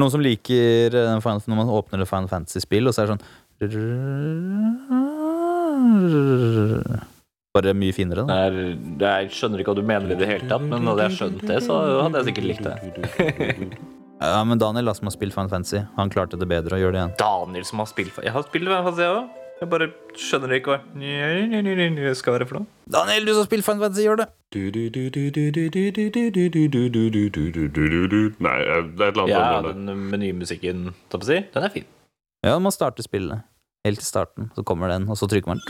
Det noen som liker eh, når man åpner et Final Fantasy-spill, og så er det sånn Bare mye finere, da. er, det jeg skjønner ikke hva du mener i det hele tatt, men hadde jeg skjønt det, så hadde jeg sikkert likt det. Ja, men Daniel, da, som har spilt Final Fantasy, han klarte det bedre å gjøre det igjen. Daniel som har spilt Jeg har spilt Fantasy, jeg òg. Jeg bare skjønner ikke hva det skal være for noe. Daniel, du som spiller Final Fantasy, gjør det! Nei, det er et eller annet Ja, det. den menymusikken, jeg på si, den er fin. Ja, man starter spillet helt til starten, så kommer den, og så trykker man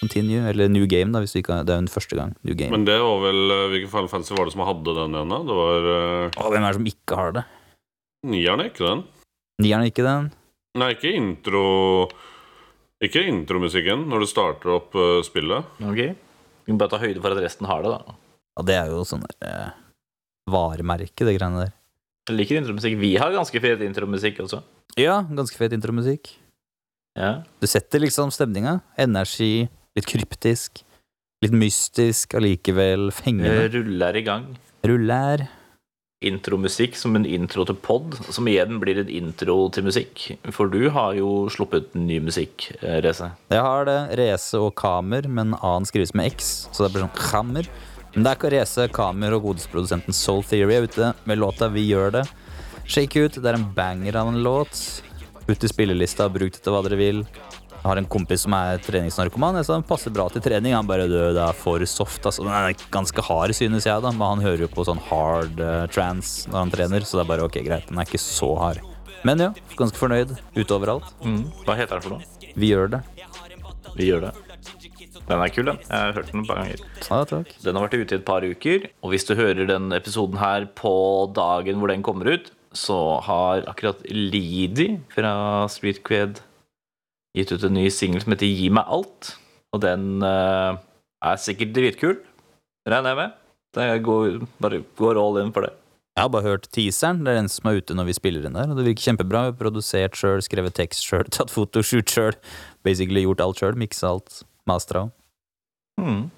continue, eller new game, da, hvis du ikke har Det er jo den første gang. New game. Men det var vel eh, Hvilken Final Fantasy var det som hadde den ene? Det var uh, Å, hvem er det som ikke har det? Nieren, er ikke den? Nieren ikke den? Nei, ikke intro Ikke intromusikken når du starter opp uh, spillet. Ok Du må bare ta høyde for at resten har det, da. Ja, det er jo sånn der, eh, varemerke, det greiene der. Jeg liker intromusikk. Vi har ganske fet intromusikk også. Ja, ganske fet intromusikk. Ja. Du setter liksom stemninga. Energi, litt kryptisk, litt mystisk, allikevel fengende. Ruller i gang. Ruller. Intromusikk som en intro til pod, som igjen blir en intro til musikk. For du har jo sluppet ny musikk, Rese Reze. Jeg har det. Rese og Kamer, men A-en skrives med X, så det blir sånn Kammer. Men det er ikke Race, Kamer og godesprodusenten Soul Theory er ute med låta Vi gjør det. Shake ut. Det er en banger av en låt. Ut i spillelista, bruk det til hva dere vil. Jeg har en kompis som er treningsnarkoman. Jeg sa den passer bra til trening. Han bare død, det er for soft. Altså. Den er ganske hard, synes jeg, da. Men han hører jo på sånn hard uh, trans når han trener, så det er bare ok, greit. Den er ikke så hard. Men ja, ganske fornøyd. Ute overalt. Mm. Hva heter den for noe? Vi gjør det. Vi gjør det. Den er kul, den. Jeg har hørt den et par ganger. Ja, takk. Den har vært ute i et par uker, og hvis du hører den episoden her på dagen hvor den kommer ut, så har akkurat Lidi fra Streetqued gitt ut en ny singel som heter Gi meg alt. Og den uh, er sikkert dritkul, regner jeg med. Det går, bare går all in for det. Jeg har bare hørt teaseren. Det er den som er ute når vi spiller inn der. Og det virker kjempebra. Produsert sjøl, skrevet tekst sjøl, tatt fotoshoot sjøl. Basically gjort alt sjøl. Miksa alt. Mastra. Mm.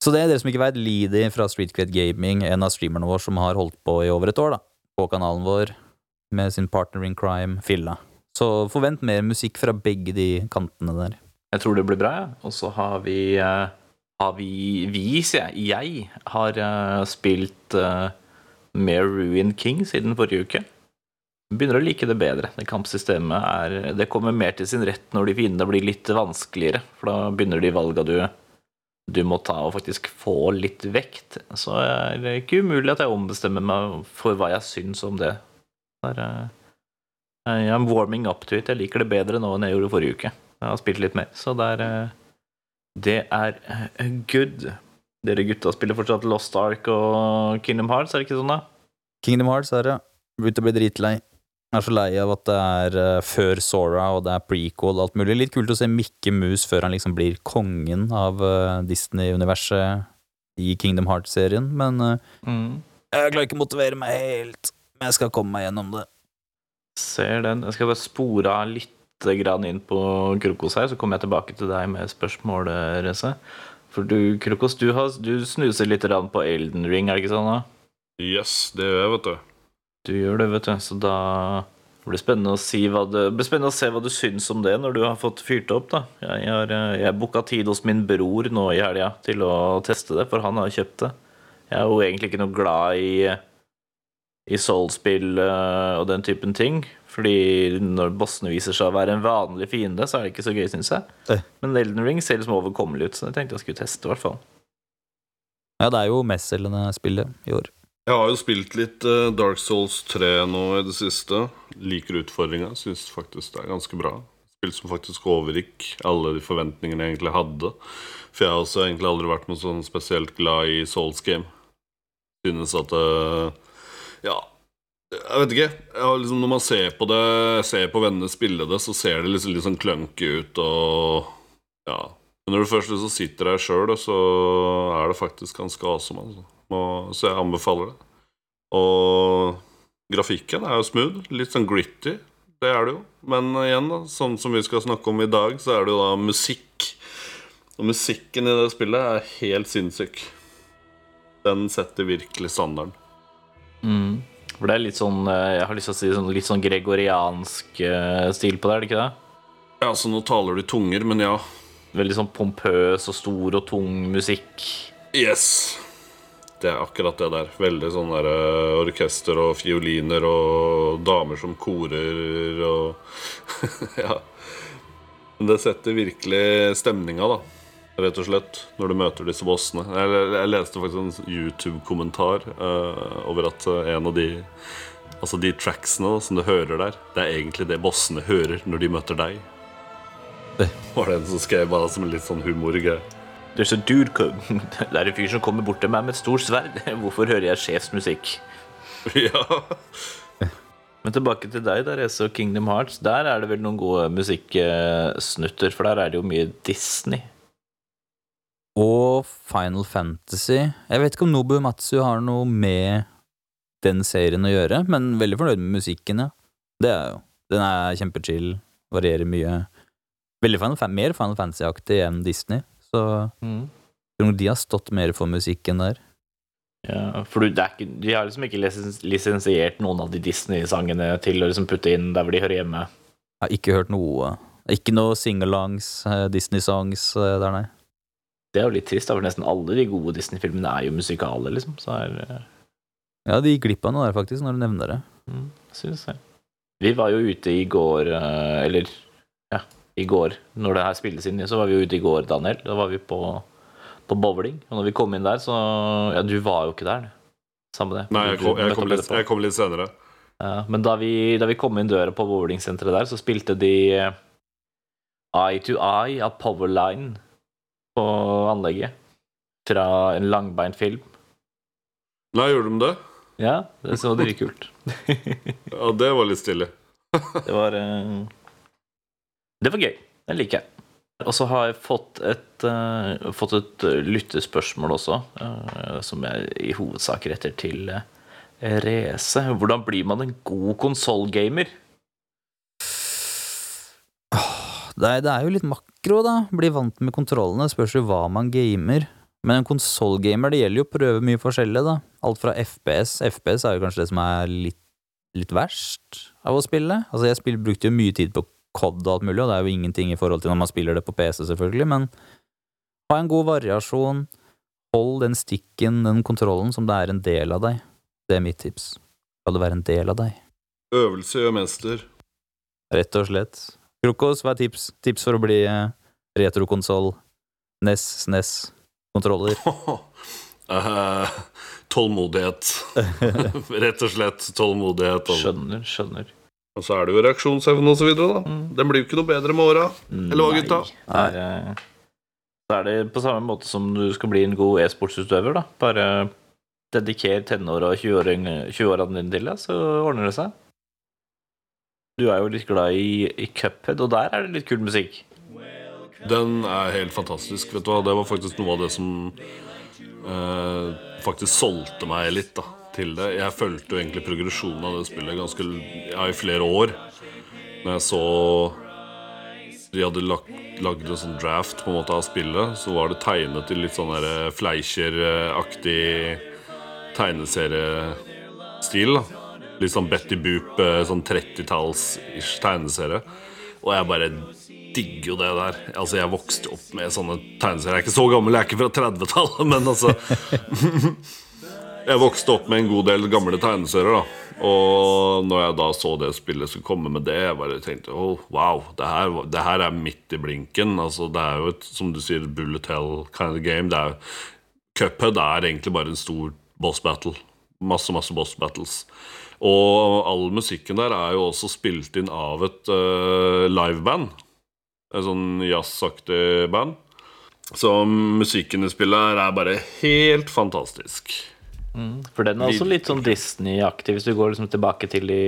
Så det er dere som ikke veit, Leedy fra Streetcred Gaming, en av streamerne våre som har holdt på i over et år, da. På kanalen vår. Med sin partner in crime, Filla. Så forvent mer musikk fra begge de kantene der. Jeg tror det blir bra, ja. Og så har vi eh, Har vi Vi, sier jeg. Jeg har eh, spilt uh, mer Ruin King siden forrige uke. Begynner å like det bedre. Det kampsystemet er Det kommer mer til sin rett når de fiendene blir litt vanskeligere. For da begynner de valga du du må ta og faktisk få litt vekt. Så er det ikke umulig at jeg ombestemmer meg for hva jeg syns om det. det er, eh, er warming up to it. Jeg liker det bedre nå enn jeg gjorde forrige uke. Jeg har spilt litt mer, så det er eh, Det er eh, good. Dere gutta spiller fortsatt Lost Ark og Kingdom Hearts, er det ikke sånn, da? Kingdom Hearts er det. Begynte å bli dritlei. Jeg er så lei av at det er før Sora, og det er prequel og alt mulig. Litt kult å se Mikke Mus før han liksom blir kongen av Disney-universet i Kingdom Hearts-serien, men mm. jeg klarer ikke å motivere meg helt. Men jeg skal komme meg gjennom det. Ser den. Jeg skal bare spore av litt grann inn på Krokos her, så kommer jeg tilbake til deg med spørsmål, Reze. For du, Krokos, du, har, du snuser litt grann på Elden Ring, er det ikke sånn? da? Yes, det gjør jeg, vet du. Du gjør det, vet du. Så da blir det spennende å, si hva du, blir spennende å se hva du syns om det når du har fått fyrt opp. da. Jeg har jeg booka tid hos min bror nå i helga til å teste det, for han har kjøpt det. Jeg er jo egentlig ikke noe glad i, i Soul-spill øh, og den typen ting. Fordi når bossene viser seg å være en vanlig fiende, så er det ikke så gøy, syns jeg. Eh. Men Elden Ring ser liksom overkommelig ut, så jeg tenkte jeg skulle teste, i hvert fall. Ja, det er jo mestselgende spillet i år. Jeg har jo spilt litt eh, Dark Souls 3 nå i det siste. Liker utfordringa. Syns faktisk det er ganske bra. Spill som faktisk overgikk alle de forventningene jeg egentlig hadde. For jeg har også egentlig aldri vært noe sånn spesielt glad i Souls game. Synes at eh, Ja, jeg vet ikke. Jeg liksom, når man ser på det, ser på vennene spille det, så ser det liksom litt sånn clunky ut og Ja. Men når du først liksom sitter der sjøl, så er det faktisk ganske awesome. Altså. Og, så jeg anbefaler det. Og grafikken er jo smooth. Litt sånn gritty. Det er det jo. Men igjen, da, sånn som vi skal snakke om i dag, så er det jo da musikk. Og musikken i det spillet er helt sinnssyk. Den setter virkelig standarden. Mm. For det er litt sånn eh, Jeg har lyst til å si sånn, litt sånn gregoriansk eh, stil på det, er det ikke det? Ja, så nå taler du tunger, men ja. Veldig sånn pompøs og stor og tung musikk. Yes. Det er akkurat det der. Veldig sånn der eh, orkester og fioliner og damer som korer og Ja. Det setter virkelig stemninga, da. Rett og slett. Når du møter disse bossene. Jeg, jeg leste faktisk en YouTube-kommentar uh, over at eh, en av de Altså de tracksene da, som du hører der, det er egentlig det bossene hører når de møter deg. Det. Var det en som skrev bare som en litt sånn humorgreie. Det er en fyr som kommer bort til meg med et stort sverd. Hvorfor hører jeg sjefsmusikk? ja. Men tilbake til deg, der, så Kingdom Hearts. Der er det vel noen gode musikksnutter, for der er det jo mye Disney. Og Final Fantasy. Jeg vet ikke om Nobu Matsu har noe med den serien å gjøre, men veldig fornøyd med musikken, ja. Det er jo. Den er kjempechill, varierer mye. Veldig Final, mer Final Fantasy-aktig enn Disney, så tror de har stått mer for musikken der. Ja, for du, det ikke, de har liksom ikke lisens- lisensiert noen av de Disney-sangene til å liksom putte inn der hvor de hører hjemme. Jeg har ikke hørt noe Ikke noe singalongs, eh, Disney-songs eh, der, nei. Det er jo litt trist, da, for nesten alle de gode Disney-filmene er jo musikale, liksom. Så er, eh, Ja, de gikk glipp av noe der, faktisk, når du nevner det. mm, synes jeg. Vi var jo ute i går, eh, eller ja, i går, når det her spilles inn, så var vi jo ute i går, Daniel. Da var vi på, på bowling. Og når vi kom inn der, så Ja, du var jo ikke der. Samme det. Nei, jeg kom, jeg, kom litt, jeg kom litt senere. Ja, men da vi, da vi kom inn døra på bowlingsenteret der, så spilte de eh, Eye to Eye av Powerline på anlegget. Fra en langbeint film. Nei, gjorde de det? Ja, det så dritkult. Ja, det var litt stille. Det var eh, Det var gøy. Det liker jeg. Og så har jeg fått et, uh, fått et lyttespørsmål også, uh, som jeg i hovedsak retter til uh, Rese. Hvordan blir man en god konsollgamer? Det er, det er jo litt makro, da. Bli vant med kontrollene. Spørs jo hva man gamer. Men en konsollgamer, det gjelder jo å prøve mye forskjellig, da. Alt fra FPS. FPS er jo kanskje det som er litt, litt verst av å spille. Altså, jeg spill, brukte jo mye tid på COD og alt mulig, og det er jo ingenting i forhold til når man spiller det på PC, selvfølgelig, men ha en god variasjon. Hold den stikken, den kontrollen, som det er en del av deg. Det er mitt tips. Skal det være en del av deg. Øvelse gjør mester. Rett og slett. Krokos, hva er tips? Tips for å bli eh, retrokonsoll, NES, SNES, kontroller. Eh, tålmodighet. Rett og slett tålmodighet. Og, Skjønner, skjønner. og så er det jo reaksjonsevne og så videre, da. Mm. Den blir jo ikke noe bedre med åra. Eller hva, gutta? Nei, det er, eh, Så er det på samme måte som du skal bli en god e-sportsutøver, da. Bare dediker tenåra og 20-årene 20 dine til det, så ordner det seg. Du er jo litt glad i, i Cuphead, og der er det litt kul musikk. Den er helt fantastisk. Vet du hva, Det var faktisk noe av det som eh, faktisk solgte meg litt da, til det. Jeg fulgte egentlig progresjonen av det spillet ganske ja, i flere år. Når jeg så de hadde lagt, lagd en sånn draft på en måte av spillet, så var det tegnet i litt sånn der Fleischer-aktig tegneseriestil. da Litt sånn Betty Boop, eh, sånn 30-talls-ish tegneserie. Og jeg bare digger jo det der. Altså, jeg vokste opp med sånne tegneserier. Jeg er ikke så gammel, jeg er ikke fra 30-tallet, men altså Jeg vokste opp med en god del gamle tegneserier, da. Og når jeg da så det spillet skulle komme med det, jeg bare tenkte oh, wow, det her, det her er midt i blinken. Altså, det er jo et, som du sier, bullet hell kind of game. Det er, Cuphead er egentlig bare en stor boss battle. Masse, masse boss battles. Og all musikken der er jo også spilt inn av et uh, liveband. Et sånn jazzaktig band. Så musikken i spillet er bare helt fantastisk. For den er også litt sånn Disney-aktig, hvis du går liksom tilbake til de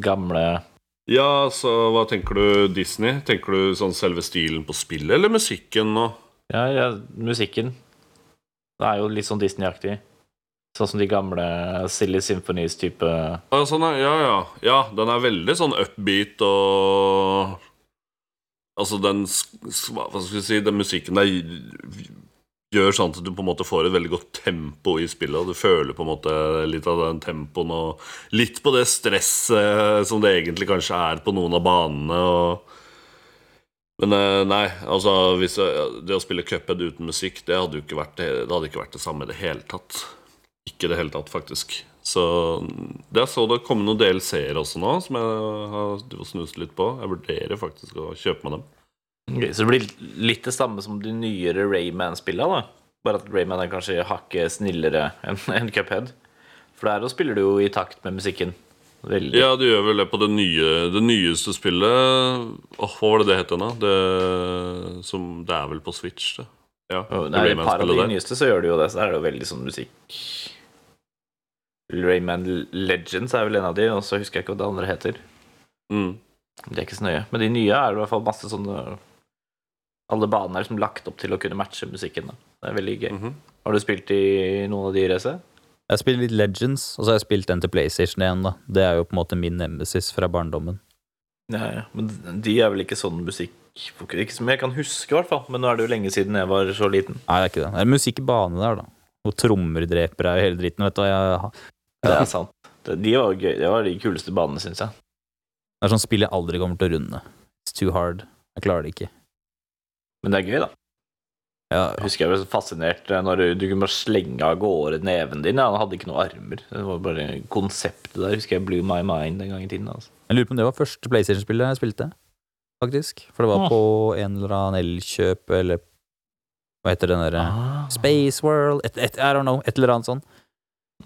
gamle Ja, så hva tenker du Disney? Tenker du sånn selve stilen på spillet, eller musikken og Ja, ja musikken. Det er jo litt sånn Disney-aktig. Sånn som de gamle Silly Symphonies-type Ja, sånn, ja, ja, ja. Den er veldig sånn upbeat og Altså, den Hva skal vi si Den musikken der gjør sånn at du på en måte får et veldig godt tempo i spillet. Og du føler på en måte litt av den tempoen og litt på det stresset som det egentlig kanskje er på noen av banene. Og men eh, nei, altså hvis det å spille cuphead uten musikk, det hadde jo ikke vært det hadde ikke vært det samme i det hele tatt. Ikke i det hele tatt, faktisk. Så det jeg så det komme noen DLC-er også nå, som jeg har snust litt på. Jeg vurderer faktisk å kjøpe meg dem. Okay, så det blir litt det samme som de nyere Rayman-spillene, da. Bare at Rayman er kanskje hakket snillere enn en Cuphead. For der spiller du jo i takt med musikken. Veldig. Ja, du gjør vel det på det nye Det nyeste spillet Åh, Hva var det det het igjen, da? Det, som, det er vel på Switch, det. Ja, Og det er et par av de nyeste så gjør du jo det. Så er det jo veldig sånn musikk Rayman Legends er vel en av de, og så husker jeg ikke hva det andre heter. Mm. Det er ikke så nøye. Men de nye er det i hvert fall masse sånne Alle banene er liksom lagt opp til å kunne matche musikken. Da. Det er veldig gøy. Mhm. Har du spilt i noen av de Reze? Jeg har spilt litt Legends, og så har jeg spilt den til PlayStation igjen, da Det er jo på en måte min nemesis fra barndommen. Ja, ja. Men de er vel ikke sånn musikk Ikke som jeg kan huske, i hvert fall. Men nå er det jo lenge siden jeg var så liten. Nei, det er ikke det. Det er musikk i bane der, da. Og trommer dreper deg og hele dritten. Vet du. hva Jeg, Det er sant. De var gøy. Det var de kuleste banene, syns jeg. det er sånn spill jeg aldri kommer til å runde. It's too hard. Jeg klarer det ikke. Men det er gøy, da. Ja, Jeg husker jeg ble så fascinert eh, når du, du kunne bare slenge av gårde neven din. Ja, han hadde ikke noen armer. Det var bare konseptet der. Husker jeg blew my mind den gang i tiden. Altså. Jeg lurer på om det var første PlayStation-spillet jeg spilte, faktisk. For det var Ah. på en eller annen Elkjøp, eller hva heter den derre Ah. Space World et, et, I don't know, et eller annet sånt.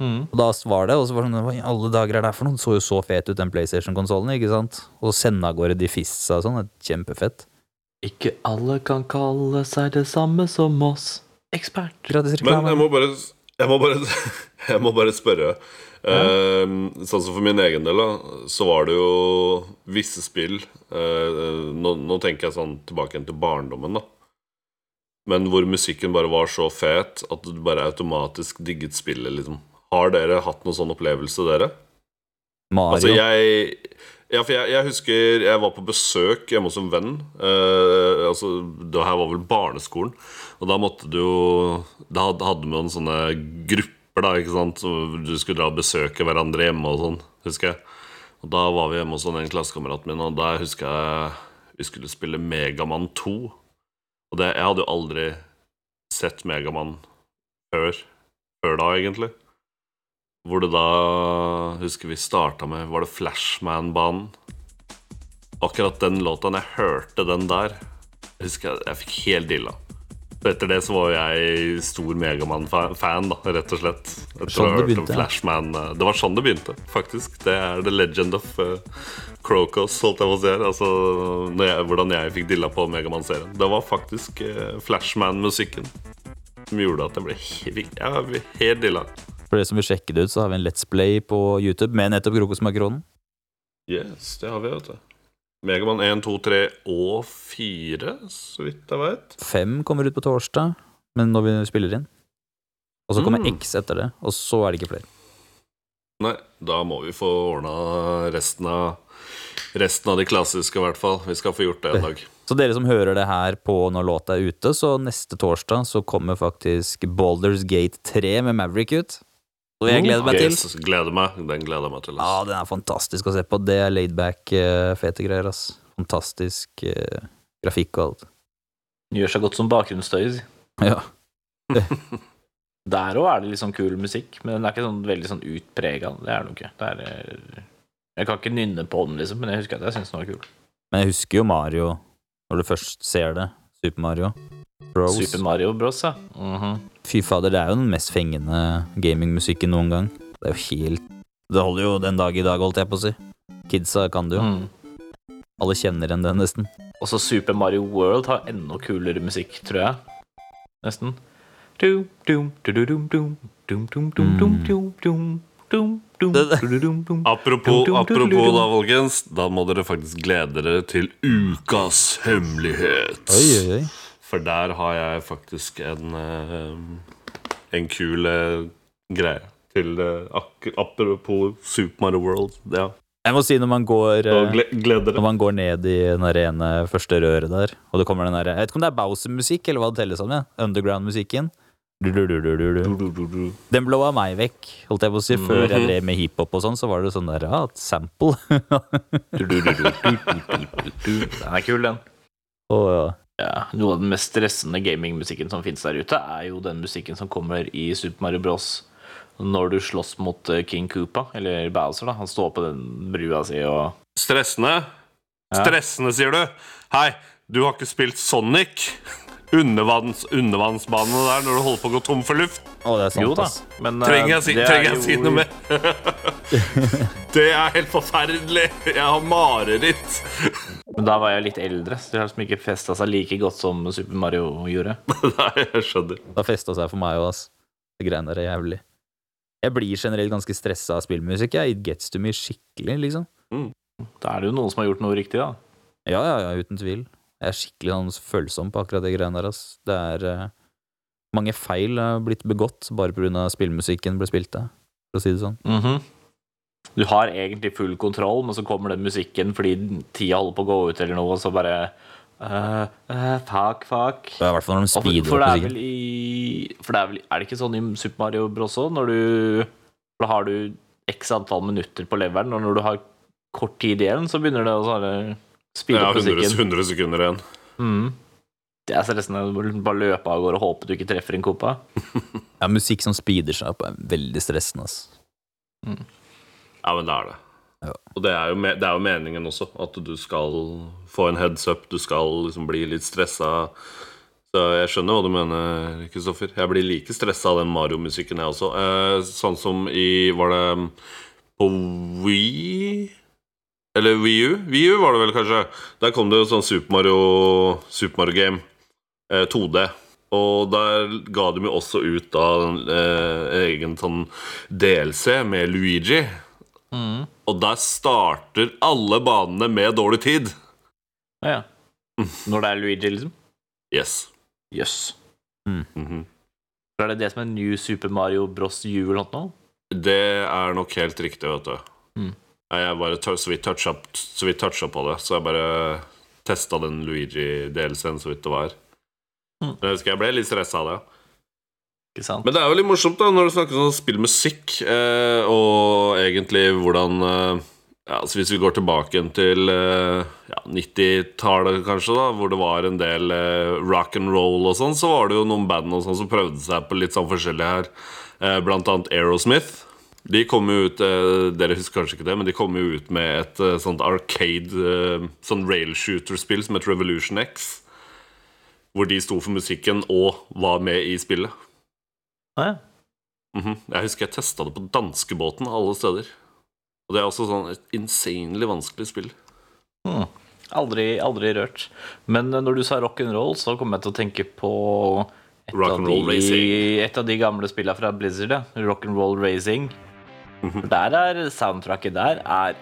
Mm. Og da var det, og så var det sånn Hva i alle dager er det her for noe? Så jo så fet ut, den PlayStation-konsollen, ikke sant? Og så sende av gårde de fissa og sånn. det er Kjempefett. Ikke alle kan kalle seg det samme som oss. Ekspert. Gratis Men jeg må bare Jeg må bare, jeg må bare spørre. Eh, sånn som For min egen del da så var det jo visse spill eh, nå, nå tenker jeg sånn tilbake igjen til barndommen, da. Men hvor musikken bare var så fet at du bare automatisk digget spillet, liksom. Har dere hatt noen sånn opplevelse, dere? Mario. Altså, jeg Ja, for jeg, jeg husker jeg var på besøk hjemme hos en venn. Eh, altså, Det her var vel barneskolen. Og da måtte du jo Da hadde- noen sånne grupper, da, ikke sant. Så du skulle dra og besøke hverandre hjemme og sånn, husker jeg. Og da var vi hjemme hos en klassekamerat min, og der husker jeg vi skulle spille Megamann 2. Og det, jeg hadde jo aldri sett Megamann før. Før da, egentlig. Hvor det da Husker vi starta med Var det Flashman-banen? Akkurat den låta, når jeg hørte den der, husker jeg, jeg fikk helt dilla. Etter det så var jeg stor Megamann-fan, da, rett og slett. Sånn det begynte, ja. Flashman eh, Det var sånn det begynte, faktisk. Det er the legend of uh, Crocos, holdt jeg på å si. Altså, jeg, hvordan jeg fikk dilla på Megamann-serien. Det var faktisk uh, Flashman-musikken som gjorde at jeg ble helt, jeg helt dilla. For dere som vil sjekke det ut, så har vi en Let's Play på YouTube med nettopp Krokosmakronen. Yes, det har vi, vet du. Megaman 1, 2, 3 og 4, så vidt jeg vet. 5 kommer ut på torsdag, men når vi spiller inn. Og så kommer Mm. X etter det, og så er det ikke flere. Nei, da må vi få ordna resten av Resten av de klassiske, i hvert fall. Vi skal få gjort det en dag. Så dere som hører det her på når låta er ute, så neste torsdag så kommer faktisk Balders Gate 3 med Maverick ut. Og jeg gleder meg til. Jesus, gleder meg. Den gleder jeg meg til. Ja, den er fantastisk å se på. Det er laidback, uh, fete greier, ass. Fantastisk uh, grafikk og alt. Gjør seg godt som bakgrunnsstøy. Ja. Der òg er det litt sånn kul musikk, men den er ikke sånn veldig sånn utprega. Det er den ikke. Det er, eh, jeg kan ikke nynne på den, liksom, men jeg husker at jeg syns den var kul. Men jeg husker jo Mario, når du først ser det. Super Mario. Bros. Super Mario Bros, ja. Mhm. Fy fader, det er jo den mest fengende gamingmusikken noen gang. Det er jo helt Det holder jo den dag i dag, holdt jeg på å si. Kidsa kan det jo. Mm. Alle kjenner igjen den, nesten. Også Super Mario World har enda kulere musikk, tror jeg. Nesten. Apropos, apropos da, folkens. Da må dere faktisk glede dere til ukas hemmelighet. Oi, oi, oi for der har jeg faktisk en eh, En kul eh, greie til eh, Apropos Super Mario World. Ja. Jeg må si når man går eh, Når man går ned i den rene ene første røret der, og det kommer den der Jeg vet ikke om det er Bowser-musikk, eller hva det telles som. Ja. Underground-musikken. Den blåa meg vekk, holdt jeg på å si. Før jeg drev med hiphop og sånn, så var det sånn der Ja, et sample. Den er kul, den. Å, ja. Ja, Noe av den mest stressende gamingmusikken som finnes der ute, er jo den musikken som kommer i Super Mario Bros. Når du slåss mot eh, King Koopa, eller Bowser. da Han står på den brua si og Stressende? Ja. Stressende, sier du? Hei, du har ikke spilt Sonic? Undervanns, undervannsbanene der når du holder på å gå tom for luft? Å, det er sant, Jo da, men eh, Trenger jeg, si, det er trenger jeg jo- si noe mer? det er helt forferdelig. Jeg har mareritt. Men da var jeg litt eldre, så det har liksom ikke festa seg like godt som Super Mario gjorde. Nei, jeg skjønner. Det har festa seg for meg òg, ass. Det greiene der er jævlig. Jeg blir generelt ganske stressa av spillmusikk. Jeg. It gets to me skikkelig, liksom. Da er det jo noen som har gjort noe riktig, da. Ja, ja, ja, uten tvil. Jeg er skikkelig sånn følsom på akkurat det greiene der, ass. Det er uh, Mange feil har blitt begått bare pga. spillmusikken ble spilt av, for å si det sånn. Mhm. Du har egentlig full kontroll, men så kommer den musikken fordi tida holder på å gå ut, eller noe, og så bare uh, uh, Fuck, fuck. Det er I hvert fall når de speeder For, for, det opp er musikken. vel i For det er vel Er det ikke sånn i Super Mario Bros. òg? Når du Da har du x antall minutter på leveren, og når du har kort tid igjen, så begynner det å sånn speede Jeg opp musikken 100, musikken. 100 sekunder igjen. Mm. Det er stressende. Du må Bare løpe av gårde og håpe du ikke treffer en kopa. Ja, musikk som speeder seg opp, er veldig stressende, ass. Ja, men det er det. Ja. Og det er, jo det er jo meningen også, at du skal få en heads up, du skal liksom bli litt stressa. Så jeg skjønner hva du mener, Kristoffer. Jeg blir like stressa av den Mario-musikken, jeg også. Eh, sånn som i Var det på Wii Eller Wii U? Wii U var det vel, kanskje. Der kom det jo sånn Super Mario, Super Mario Game eh, 2D. Og der ga de jo også ut da en eh, egen sånn DLC med Luigi. Og der starter alle banene med dårlig tid. Ja, ja. Når det er Luigi, liksom? Yes. Jøss. Mhm. Er det det som er New Super Mario Bros. U eller noe? Det er nok helt riktig, vet du. Mm. Jeg bare så vidt toucha så vidt toucha på det, så jeg bare testa den Luigi-DLC-en så vidt det var. Mm. Jeg husker jeg ble litt stressa av det. Men det er jo litt morsomt da når du snakker om spillmusikk, eh, og egentlig hvordan eh, ja, altså Hvis vi går tilbake til eh, ja, 90-tallet, kanskje, da hvor det var en del eh, rock and roll og sånn, så var det jo noen band og sånn som prøvde seg på litt sånn forskjellig her. Eh, blant annet Aerosmith. De kom jo ut eh, Dere husker kanskje ikke det, men de kom jo ut med et eh, sånt arcade Sånn railshooter-spill som het Revolution X. Hvor de sto for musikken og var med i spillet. Ah, ja. Mhm. Jeg husker jeg testa det på danskebåten alle steder. Og det er også sånn et insanely vanskelig spill. Mm. Aldri, aldri rørt. Men eh, når du sa rock'n'roll, så kom jeg til å tenke på et, av de, Racing. et av de gamle spillene fra Blizzard. ja. Rock'n'roll Racing. Mhm. Der er soundtracket der er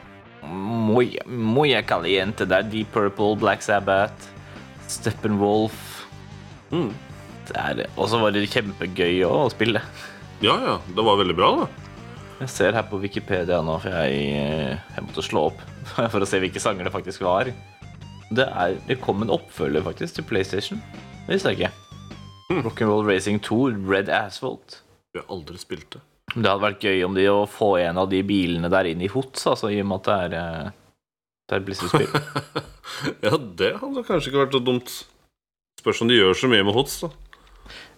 muy, muy caliente. Det er Deep Purple, Black Sabbath, Steppenwolf Mm. Og så var det kjempegøy å spille. Ja, ja. Det var veldig bra, da. Jeg ser her på Wikipedia nå, for jeg, eh, jeg måtte slå opp for å se hvilke sanger det faktisk var. Det, er, det kom en oppfølger faktisk til PlayStation. Det visste jeg ikke. Mm. Rock'n'Roll Racing 2, Red Asphalt. Jeg har aldri spilt det. Det hadde vært gøy om de å få en av de bilene der inn i HOTS, altså, i og med at det er, eh, det er Blizzard-spill. ja, det hadde kanskje ikke vært så dumt. Spørs om de gjør så mye med HOTS, da.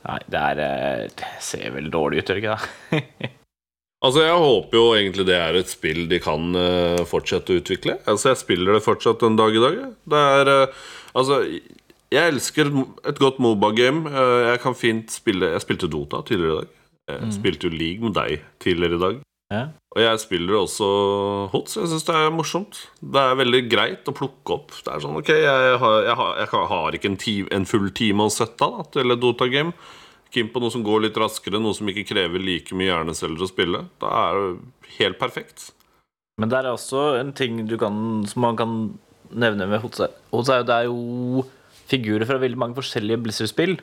Nei, det, er, eh, det ser vel dårlig ut, gjør det ikke det? Altså, Jeg håper jo egentlig det er et spill de kan uh, fortsette å utvikle. Altså, Jeg spiller det fortsatt en dag i dag. Det er uh, Altså, jeg elsker et godt Moba-game. Uh, jeg kan fint spille Jeg spilte Dota tidligere i dag. Jeg Mm. spilte jo League med deg tidligere i dag. Ja. Og jeg spiller også HOTS. Jeg syns det er morsomt. Det er veldig greit å plukke opp. Det er sånn, ok, Jeg har, jeg har, jeg har ikke en, ti, en full time å sette av til et Dota-game. Keen på noe som går litt raskere, noe som ikke krever like mye hjerneceller å spille. Da er det helt perfekt. Men det er også en ting du kan, som man kan nevne med HOTS. HOTS er jo, det er jo figurer fra veldig mange forskjellige Blizzard-spill.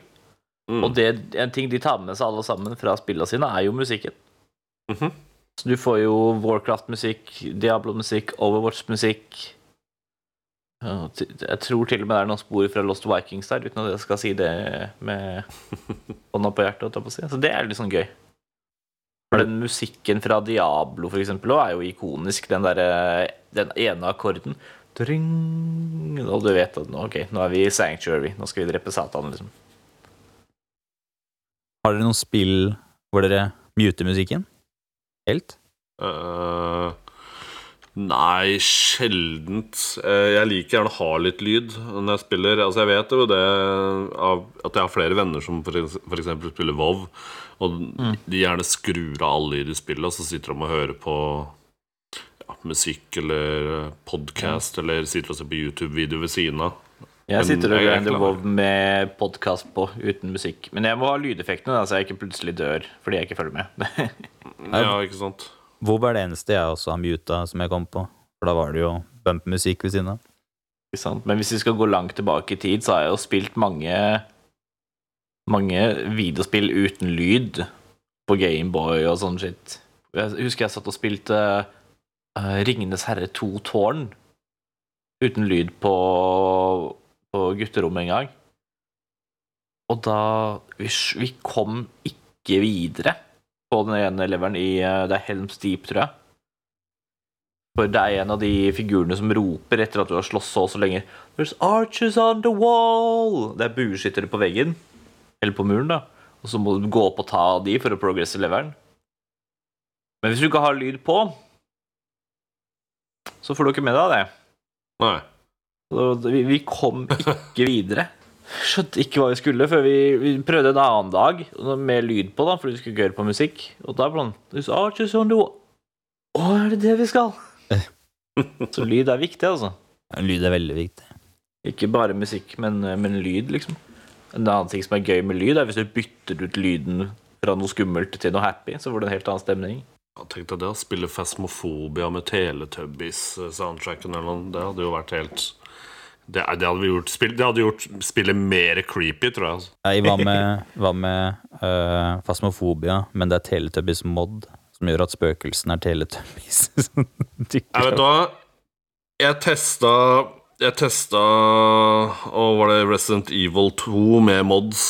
Mm. Og det, en ting de tar med seg alle sammen fra spillene sine, er jo musikken. Mhm. Så du får jo Warcraft-musikk, Diablo-musikk, Overwatch-musikk. Jeg tror til og med det er noen spor fra Lost Vikings der, uten at jeg skal si det med hånda på hjertet. Så det er litt sånn gøy. Den musikken fra Diablo for eksempel, er jo ikonisk. Den, der, den ene akkorden. Dring, og du vet at nå, okay, nå er vi i Sanctuary. Nå skal vi drepe Satan, liksom. Har dere noen spill hvor dere muter musikken? Helt? Uh, nei, sjeldent. Eh, jeg liker gjerne å ha litt lyd når jeg spiller. Altså Jeg vet jo det av at jeg har flere venner som f.eks. spiller Vov, og de gjerne skrur av all lyd i spillet, og så sitter de og hører på ja, musikk eller podkast, eller sitter og ser på YouTube-video ved siden av. Jeg sitter og er grinder. WoW med podkast på uten musikk. Men jeg må ha lydeffektene, da, så jeg ikke plutselig dør fordi jeg ikke følger med. Ja, ikke sant? Vob er det eneste jeg også har muta som jeg kom på. For da var det jo bumpmusikk ved siden av. Ikke sant? Men hvis vi skal gå langt tilbake i tid, så har jeg jo spilt mange Mange videospill uten lyd på Gameboy og sånn shit. Jeg husker jeg satt og spilte uh, Ringenes herre 2 Tårn uten lyd på, på gutterommet en gang. Og da Vi, vi kom ikke videre på den ene leveren i eh, Det er Helms Deep, tror jeg. For det er en av de figurene som roper etter at du har slåss så og så lenge There's archers on the wall! Det er bueskyttere på veggen. Eller på muren, da. Og så må du gå opp og ta de for å progresse leveren. Men hvis du ikke har lyd på, så får du ikke med deg det. Nei. Vi kom ikke videre. Skjønte ikke hva vi skulle før vi, vi prøvde en annen dag med lyd på, da, fordi vi skulle høre på musikk. Og da ble det sånn. Å, er det det vi skal? Så lyd er viktig, altså. Lyd er veldig viktig. Ikke bare musikk, men, men lyd, liksom. En annen ting som er gøy med lyd, er hvis du bytter ut lyden fra noe skummelt til noe happy, så får du en helt annen stemning. Ja, Tenk deg det å spille Fasmofobia med Teletubbies-soundtracken eller noe. Det hadde jo vært helt Det, det hadde gjort spill, Det hadde gjort spillet mer creepy, tror jeg. Altså. Nei, hva med, hva med uh, fasmofobia, men det er Teletubbies mod som gjør at spøkelsene er Teletubbies? Jeg vet hva? Jeg testa Jeg testa Og var det Resident Evil 2 med mods?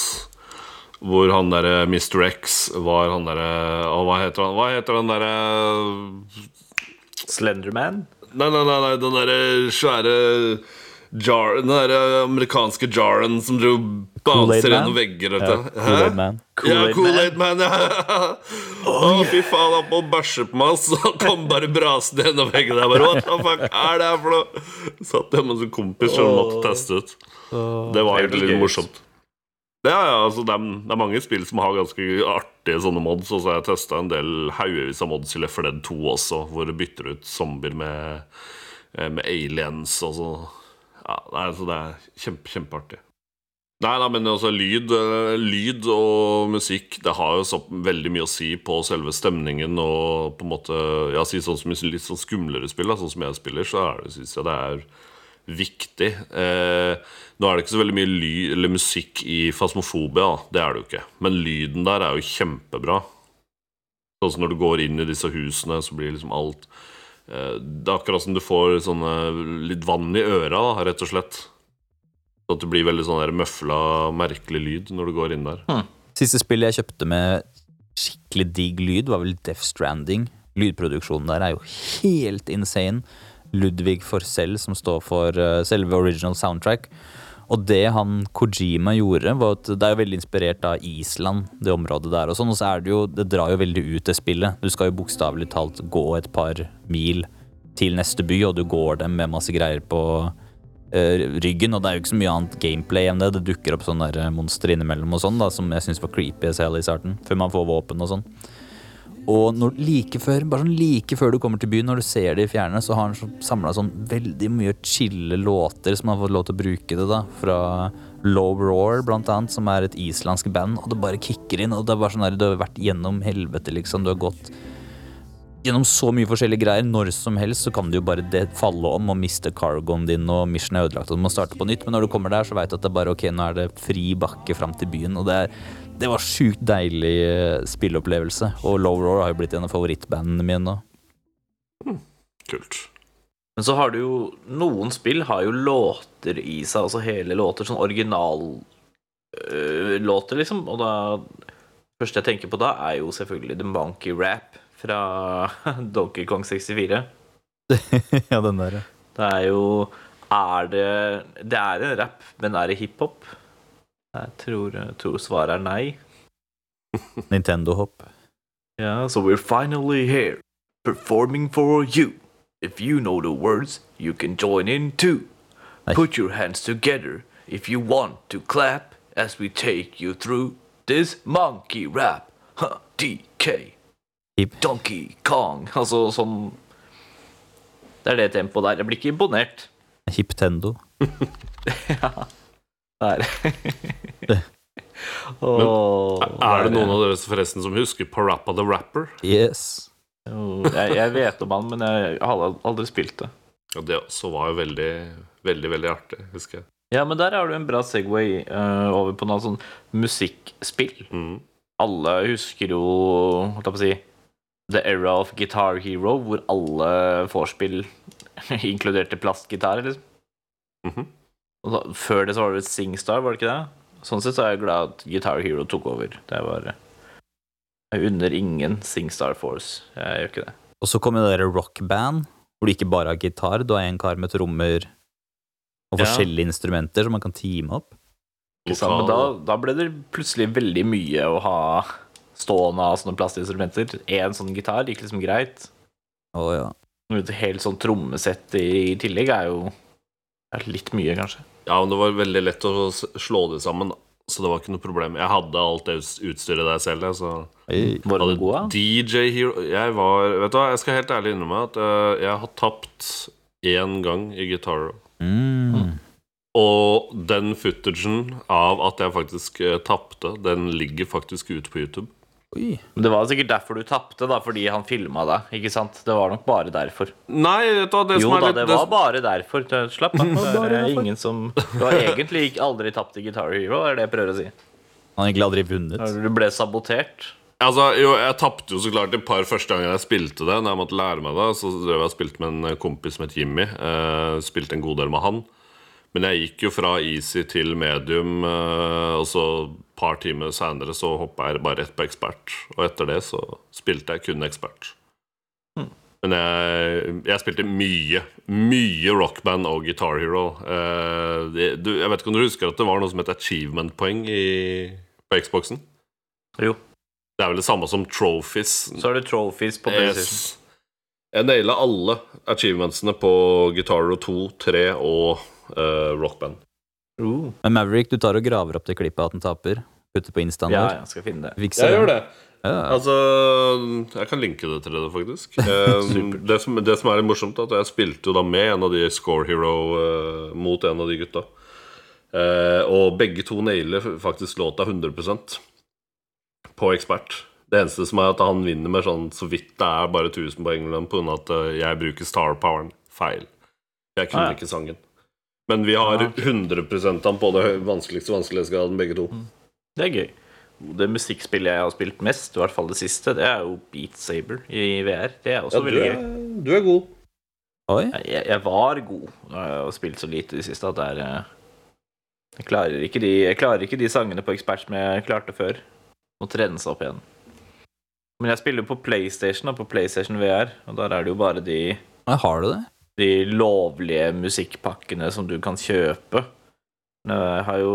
Hvor han derre Mr. X var han derre og hva heter han? Hva heter han derre Slenderman? Nei, nei, nei, nei den derre svære jar, Den der amerikanske jaren som dro baser gjennom vegger. vet Ja, du. Hæ? Kool-Aid Man. Ja, Kool-Aid Man. Ja. Å, fy faen, han må bæsje på meg, så han kom bare brasende gjennom veggen. Jeg bare, What the fuck er det her for noe? Satt hjemme hos en kompis som måtte teste ut. Det var egentlig litt morsomt. Ja, ja, altså det er, det er mange spill som har ganske artige sånne mods. Og så har jeg testa en del haugevis av mods i Left 4 Dead 2 også, hvor du bytter ut zombier med, eh, med aliens og så Ja, nei, altså det er kjempe, kjempeartig. Nei, nei, men altså lyd, eh, lyd og musikk Det har jo så veldig mye å si på selve stemningen og på en måte Ja, si sånn som i litt sånn skumlere spill, da, sånn som jeg spiller, så syns jeg det er viktig. Eh, nå er det ikke så veldig mye ly eller musikk i Fasmofobia, da. det er det jo ikke. Men lyden der er jo kjempebra. Sånn som når du går inn i disse husene, så blir liksom alt Det er akkurat som du får sånne litt vann i øra, da, rett og slett. Så det blir veldig sånn møfla, merkelig lyd når du går inn der. Siste spillet jeg kjøpte med skikkelig digg lyd, var vel Death Stranding. Lydproduksjonen der er jo helt insane. Ludvig Forsell, som står for eh, selve original soundtrack. Og det han Kojima gjorde, var at det er jo veldig inspirert av Island, det området der og sånn. Og så er det jo Det drar jo veldig ut, det spillet. Du skal jo bokstavelig talt gå et par mil til neste by, og du går dem med masse greier på uh, ryggen, og det er jo ikke så mye annet gameplay enn det. Det dukker opp sånne der monster innimellom og sånn, da, som jeg syns var creepy as hell i starten, før man får våpen og sånn. Og når, like før bare sånn like før du kommer til byen, når du ser det i fjerne, så har han samla sånn veldig mye chille låter som han har fått lov til å bruke det, da. Fra Low Roar, blant annet, som er et islandsk band, og det bare kicker inn. Og det er bare sånn der, du har vært gjennom helvete, liksom. Du har gått gjennom så mye forskjellige greier. Når som helst så kan du jo bare det falle om og miste cargoen din, og mission er ødelagt, og du må starte på nytt. Men når du kommer der, så veit du at det er bare ok, nå er det fri bakke fram til byen. Og det er det var sjukt deilig eh, spilleopplevelse. Og Low Roar har jo blitt en av favorittbandene mine nå. Kult. Men så har du jo Noen spill har jo låter i seg, altså hele låter. Sånn originallåter, liksom. Og da første jeg tenker på da, er jo selvfølgelig The Monkey Rap fra Donkey Kong 64. ja, den der. ja. Det er jo Er det Det er en rap, men er det hiphop? Jeg tror, jeg tror svaret er nei. Nintendo-hopp. Yeah, so we're finally here, performing for you. If you know the words, you can join in too. Nei. Put your hands together if you want to clap as we take you through this monkey rap. Huh, DK. Hip. Donkey Kong. Altså sånn Det er det tempoet der. Jeg blir ikke imponert. Hiptendo. Der. Åh, Er det noen av dere forresten som husker Parappa the Rapper? Yes. Jo, jeg, jeg vet om han, men jeg har aldri spilt det. Ja, det også var jo veldig, veldig, veldig artig, husker jeg. Ja, men der har du en bra Segway uh, over på noe sånn musikkspill. Mm. Alle husker jo holdt jeg på å si, The Era of Guitar Hero, hvor alle vorspiel inkluderte plastgitarer. Liksom. Mhm. Og da, før det så var det Singstar, var det ikke det? Sånn sett så er jeg glad at Guitar Hero tok over. Det var Jeg unner ingen Singstar Force. Jeg gjør ikke det. Og så kom jo det der rockband, hvor du ikke bare har gitar, du har en kar med trommer og Ja. forskjellige instrumenter som man kan teame opp. Ikke sant? Men da, da ble det plutselig veldig mye å ha stående av sånne plastinstrumenter. Én sånn gitar gikk liksom greit. Å ja. Et helt sånn trommesett i tillegg er jo er litt mye, kanskje. Ja, men det var veldig lett å slå det sammen, da. så det var ikke noe problem. Jeg hadde alt det utstyret der selv, så Var du god, da? DJ Hero Jeg var Vet du hva, jeg skal helt ærlig innrømme at eh, jeg har tapt én gang i Guitar. Mm. Og den footagen av at jeg faktisk uh, tapte, den ligger faktisk ute på YouTube. Oi. Men det var sikkert derfor du tapte, da, fordi han filma deg. Ikke sant? Det var nok bare derfor. Nei, vet du hva, det Jo som er da, litt det var bare derfor. Slapp av. Det er ingen som Du har egentlig aldri tapt i Guitar Hero, er det jeg prøver å si. Han har egentlig aldri vunnet. Du ble sabotert. Altså, jo, Jeg tapte jo så klart et par første ganger jeg spilte det. Når jeg måtte lære meg det Så drev jeg og spilte med en kompis som het Jimmy. Uh, spilte en god del med han. Men jeg gikk jo fra easy til medium, eh, og så et par timer seinere så hoppa jeg bare rett på ekspert. Og etter det så spilte jeg kun ekspert. Men jeg, jeg spilte mye, mye rockband og Guitar Hero. Eh, jeg vet ikke om du husker at det var noe som het achievement-poeng på Xboxen? Jo. Det er vel det samme som trophies. Så er det trophies på PlayStation. Jeg naila alle achievementsene på Guitar Hero 2, 3 og eh, Rockband. Uh. Men Maverick, du tar og graver opp det klippet at den taper. Putter på instaen Ja, jeg skal finne det. Fikser Jeg gjør det. Ja. Altså, jeg kan linke det til det, faktisk. Eh, det, som, det som er litt morsomt, er at jeg spilte jo da med en av de Score Hero uh, mot en av de gutta. Uh, og begge to nailer faktisk låta 100% på ekspert. Det eneste som er at han vinner med sånn så vidt det er bare 1000 poeng mellom pga. at jeg bruker star-poweren feil. Jeg kunne Ah, ja. ikke sangen. Men vi har Ah, ok. 100 han på det vanskeligste vanskelighetsgraden, begge to. Det er gøy. Det musikkspillet jeg har spilt mest, i hvert fall det siste, det er jo Beat Saber i VR. Det er også Ja, veldig er, gøy. du er god. Oi. Jeg, jeg var god. Har spilt så lite i det siste at det er eh, jeg klarer, ikke de, jeg klarer ikke de sangene på ekspert som jeg klarte før. Må trene seg opp igjen. Men jeg spiller på PlayStation og på PlayStation VR, og der er det jo bare de, Har du det? De lovlige musikkpakkene som du kan kjøpe. Jeg har jo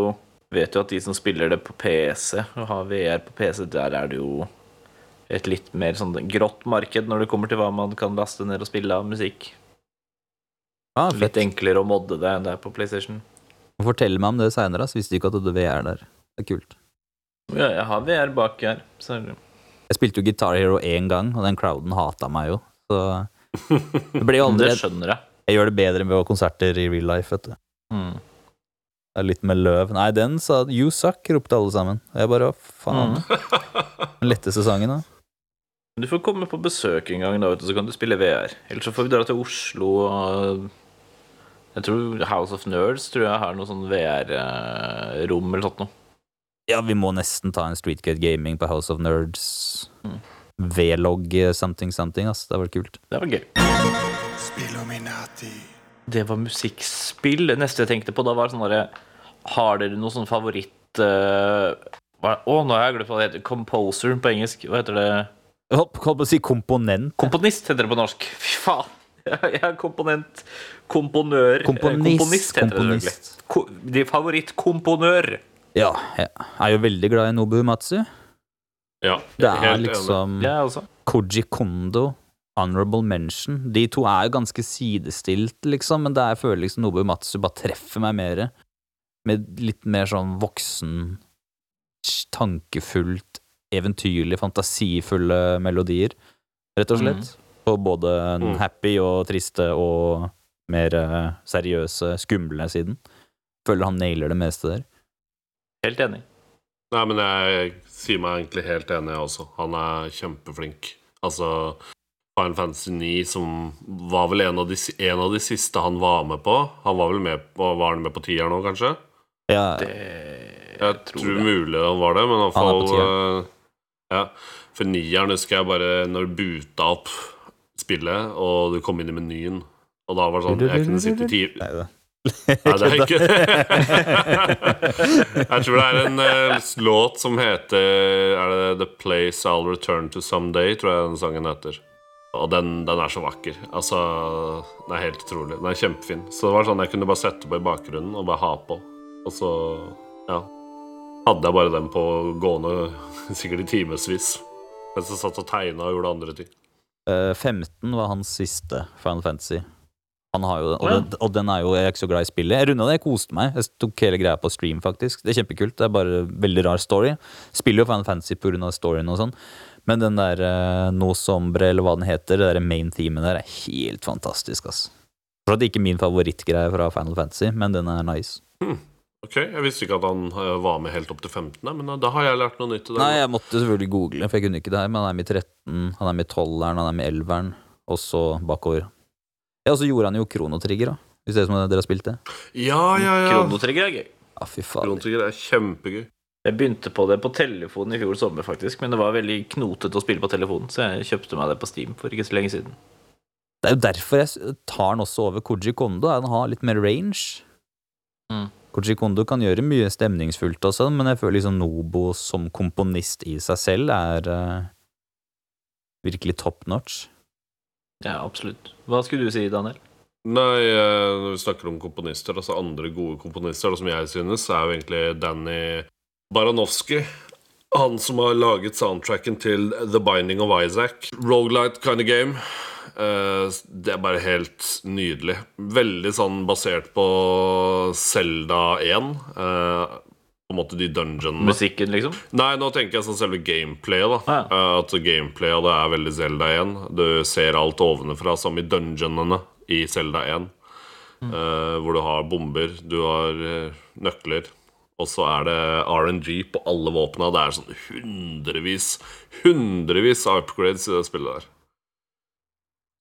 vet jo at de som spiller det på PC, og har VR på PC, der er det jo et litt mer sånn grått marked når det kommer til hva man kan laste ned og spille av musikk. Ah, Litt enklere å modde det enn det er på PlayStation. Fortell meg om det seinere. Visste ikke at du VR der. Det er kult. Ja, jeg har VR bak her. Så. Jeg spilte jo Guitar Hero én gang, og den crowden hata meg jo. Så det blir jo aldri det skjønner jeg. Jeg gjør det bedre ved å ha konserter i real life, vet du. Mm. Det er litt med løv. Nei, den sa 'you suck', ropte alle sammen. Og jeg bare faen. Den letteste sangen, da. Du får komme på besøk en gang, da, vet du, så kan du spille VR. Eller så får vi dra til Oslo og Jeg tror House of Nerds tror jeg har noe sånn VR-rom eller sånt noe. Ja, vi må nesten ta en Streetgate Gaming på House of Nerds. Mm. V-log eh, something something, ass. Det var kult. Det var gøy. Det var musikkspill. Det neste jeg tenkte på da, var sånn derre Har dere noe sånn favoritt uh, hva- Å, nå har jeg glemt hva det heter. Composer på engelsk. Hva heter det? Hopp, holdt på å si komponent. Komponist heter det på norsk. Fy faen. Jeg er komponent. Komponør. Eh, Komponist. Komponist heter det Komponist. selvfølgelig. Ko de favorittkomponør. Ja, jeg er jo veldig glad i Nobu Matsu. Ja, Det er helt liksom Koji Kondo, Honorable Mention. De to er jo ganske sidestilt, liksom, men det er, jeg føler liksom Nobu Matsu bare treffer meg mer. Med litt mer sånn voksen, tankefullt, eventyrlig, fantasifulle melodier, rett og slett. På både den Mm. happy og triste og mer eh, seriøse, skumle siden. Føler han nailer det meste der. Helt enig. Nei, men jeg sier meg egentlig helt enig, jeg også. Han er kjempeflink. Altså Final Fantasy 9, som var vel en av, de, en av de siste han var med på. Han var vel med på, var han med på tieren nå, kanskje? Ja, Det Jeg tror, mulig han var det, men iallfall fall eh, Ja. For nieren husker jeg bare når du buta opp spillet, og du kom inn i menyen, og da var det sånn Jeg kunne sitte ti Nei, det. Er ikke Jeg tror det er en uh, låt som heter Er det The Place I'll Return to Someday, tror jeg den sangen heter. Og den, den er så vakker. Altså, Den er helt utrolig. Den er kjempefin. Så det var sånn jeg kunne bare sette på i bakgrunnen og bare ha på. Og så, ja Hadde jeg bare den på gående sikkert i timevis. Mens jeg satt og tegna og gjorde andre ting. Eh, 15 var hans siste Final Fantasy. Han har jo den, og, ja. den, og den er jo jeg er ikke så glad i spillet. Jeg runda det, jeg koste meg. Jeg tok hele greia på stream, faktisk. Det er kjempekult. Det er bare veldig rar story. Spiller jo Final Fantasy pga. storyen og sånn. Men den der uh, No Sombre, eller hva den heter, det der main themen der, er helt fantastisk, ass. For det er ikke min favorittgreie fra Final Fantasy, men den er nice. Ok, Jeg visste ikke at han eh, var med helt opp til 15., men eh, da har jeg lært noe nytt. Nei, jeg måtte selvfølgelig google, for jeg kunne ikke det her, men han er med i 13, han er med i 12-eren, han er med i 11-eren, og så bakover. Ja, og så gjorde han jo Krono Trigger, da. Hvis dere, som dere har spilt det. Ja, ja, ja. Kronotrigger er gøy. Ja, fy faen. Krono Trigger er kjempegøy. Jeg begynte på det på telefonen i fjor sommer, faktisk, men det var veldig knotete å spille på telefonen, så jeg kjøpte meg det på Steam for ikke så lenge siden. Det er jo derfor jeg tar den også over Koji Kondo. er Den har litt mer range. Mm. Koji Kondo kan gjøre mye stemningsfullt og sånn, men jeg føler liksom Nobo som komponist i seg selv er uh, virkelig top notch. Ja, absolutt. Hva skulle du si, Daniel? Nei, eh, når vi snakker om komponister, altså andre gode komponister, som jeg synes, er jo egentlig Danny Baranowski. Han som har laget soundtracken til The Binding of Isaac. Rogelight kind of game. Eh, det er bare helt nydelig. Veldig sånn basert på Zelda 1. på en måte de dungeonene. Musikken, liksom? Nei, nå tenker jeg sånn selve gameplayet. da Ah, Eh, At gameplayet det er veldig Zelda 1. Du ser alt ovenfra, som i dungeonene i Zelda 1. eh, hvor du har bomber, du har eh, nøkler. Og så er det RNG på alle våpna. Det er sånn hundrevis, hundrevis av upgrades i det spillet der.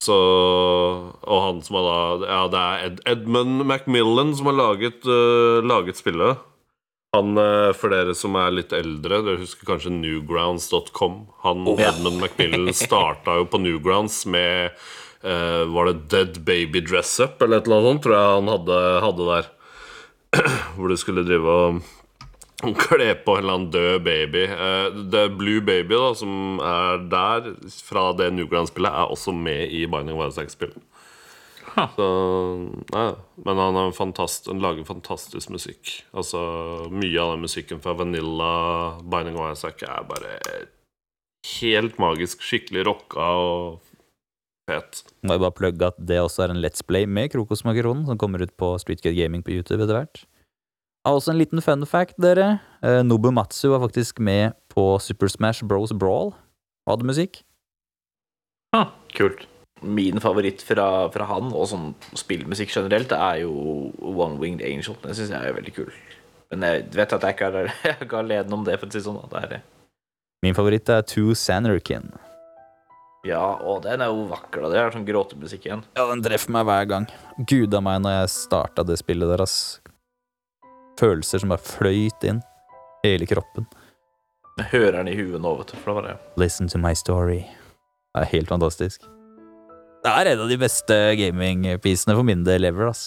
Så Og han som har da Ja, det er Ed, Edmund Macmillan som har laget, uh, laget spillet. Han, eh, For dere som er litt eldre, dere husker kanskje newgrounds.com. Han, ja. Edmund McMillan starta jo på Newgrounds med eh, Var det Dead Baby Dress Up eller et eller annet sånt, tror jeg han hadde, hadde der. Hvor du skulle drive og kle på en eller annen død baby. Eh, The Blue Baby, da, som er der fra det Newgrounds-spillet, er også med i Binding of Isaac-spillet. Så nei, Men han, er fantast, han lager fantastisk musikk. Altså Mye av den musikken fra Vanilla Binding of Isaac er bare helt magisk. Skikkelig rocka og fet. Må jeg bare plugge at det også er en Let's Play med Krokosmakronen, som kommer ut på Streetgate Gaming på YouTube etter hvert. Også en liten fun fact, dere. Nobu Matsu var faktisk med på Super Smash Bros. Brawl. Og hadde musikk. Ah, kult. Min favoritt fra, fra han, og sånn spillmusikk generelt, er jo One Winged Angel. Den syns jeg er veldig kul. Men jeg vet at jeg ikke er, jeg er alene om det, for å si sånn. Det er, Min favoritt er Two Sanarkin. ja, og den er jo vakker, da. Det er sånn gråtemusikk igjen. Ja, den treffer meg hver gang. Gud av meg når jeg starta det spillet der, ass. Følelser som bare fløyt inn. Hele kroppen. Jeg hører den i huet nå, vet du. For det var det Listen to my story. Det er helt fantastisk. Det er en av de beste gamingpisene for min del ever, ass.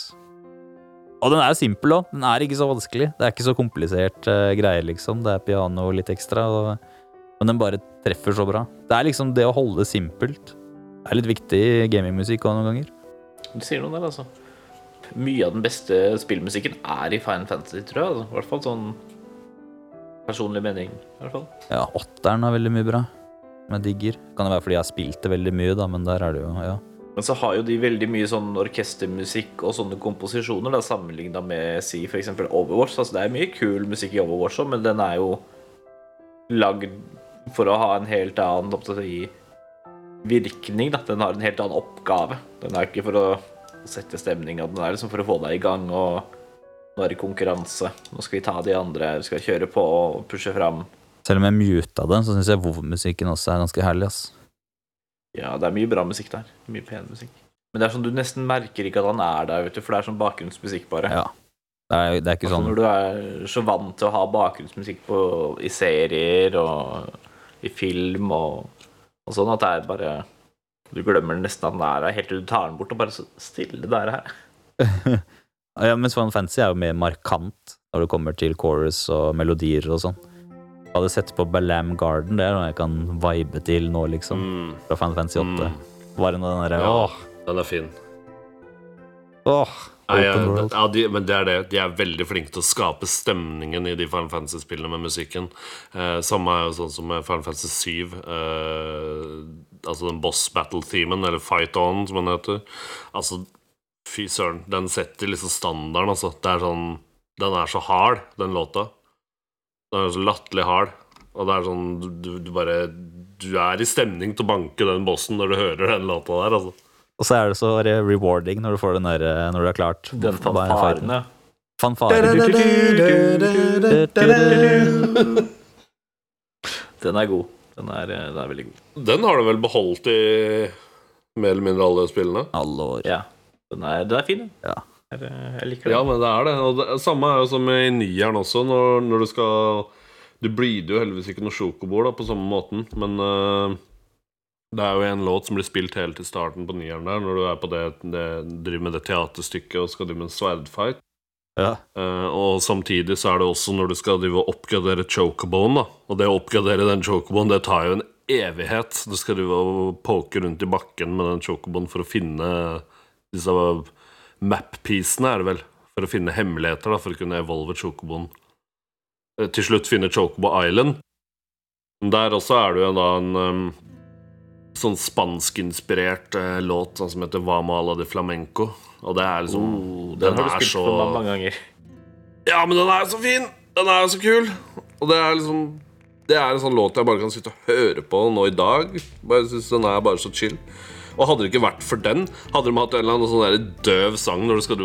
Og den er jo simpel òg. Den er ikke så vanskelig. Det er ikke så komplisert uh, greie, liksom. Det er piano og litt ekstra, og, men den bare treffer så bra. Det er liksom det å holde det simpelt. Det er litt viktig i gamingmusikk òg noen ganger. Du sier noe der, altså. Mye av den beste spillmusikken er i Final Fantasy, tror jeg. Altså. I hvert fall sånn personlig mening. i hvert fall. Ja, åtteren er veldig mye bra. Jeg digger. Kan det være fordi jeg har spilt det veldig mye, da, men der er det jo Ja. Men så har jo de veldig mye sånn orkestermusikk og sånne komposisjoner da, sammenligna med si f.eks. Overwatch. Altså, det er mye kul musikk i Overwatch òg, men den er jo lagd for å ha en helt annen si, virkning. Da. Den har en helt annen oppgave. Den er ikke for å sette stemninga, den er liksom for å få deg i gang. Og nå er det konkurranse. Nå skal vi ta de andre, vi skal kjøre på og pushe fram. Selv om jeg muta det, så syns jeg WoW-musikken også er ganske herlig. ass. Ja, det er mye bra musikk der. Mye pen musikk. Men det er sånn du nesten merker ikke at han er der, vet du, for det er sånn bakgrunnsmusikk, bare. Ja. Det er, det er ikke Altså, sånn Når du er så vant til å ha bakgrunnsmusikk på, i serier og i film og, og sånn, at det er bare Du glemmer nesten at den er her, helt til du tar den bort, og bare så stille det er her. Ja, mens Final Fantasy er jo mer markant når det kommer til chorus og melodier og sånn. Jeg hadde sett på Balam Garden, det er noe jeg kan vibe til nå, liksom. Mm. Fra Final Fantasy 8. Bare noe den derre Ja, åh, den er fin. åh, Nei, ja, ja, de, men det er det. De er veldig flinke til å skape stemningen i de Final Fantasy-spillene med musikken. Eh, samme er jo sånn som med Final Fantasy 7. Eh, altså den boss battle-themen, eller Fight On, som den heter. Altså, fy søren. Den setter liksom standarden, altså. Det er sånn Den er så hard, den låta. Den er så latterlig hard. Og det er sånn du, du, bare Du er i stemning til å banke den bossen når du hører den låta der, altså. Og så er det så re- rewarding når du får den der eh, Når du har klart. Den fanfaren, ja. Fanfare. Den er god. Den er, eh, den er veldig god. Den har du vel beholdt i mer eller mindre alle spillene? Alle år. Ja. Den er, den er fin, den. Ja. Jeg, eh, liker det. Ja, men det er det. Og det samme er jo som i nieren også, når, når du skal Du blyder jo heldigvis ikke noe sjokobord da, på samme måten, men uh, det er jo en låt som blir spilt helt til starten på nieren der, når du er på det, det driver med det teaterstykket og skal drive med en sverdfight. Ja. Uh, og samtidig så er det også når du skal drive og oppgradere chocoboen, da. Og det å oppgradere den chocoboen, det tar jo en evighet. Du skal drive og poke rundt i bakken med den chocoboen for å finne disse map-piecene, er det vel. For å finne hemmeligheter, da, for å kunne evolve chocoboen. Eh, Til slutt finne Chocobo Island. Der også er det jo da en um, sånn spanskinspirert uh, låt sånn som heter Hva med alla de flamenco. Og det er liksom Oh, den, har du spilt for meg mange ganger. ja, men den er jo så fin! Den er jo så kul! Og det er liksom Det er en sånn låt jeg bare kan sitte og høre på nå i dag. Bare synes Den er bare så chill. Og hadde det ikke vært for den, hadde de hatt en eller annen sånn der døv sang når du skal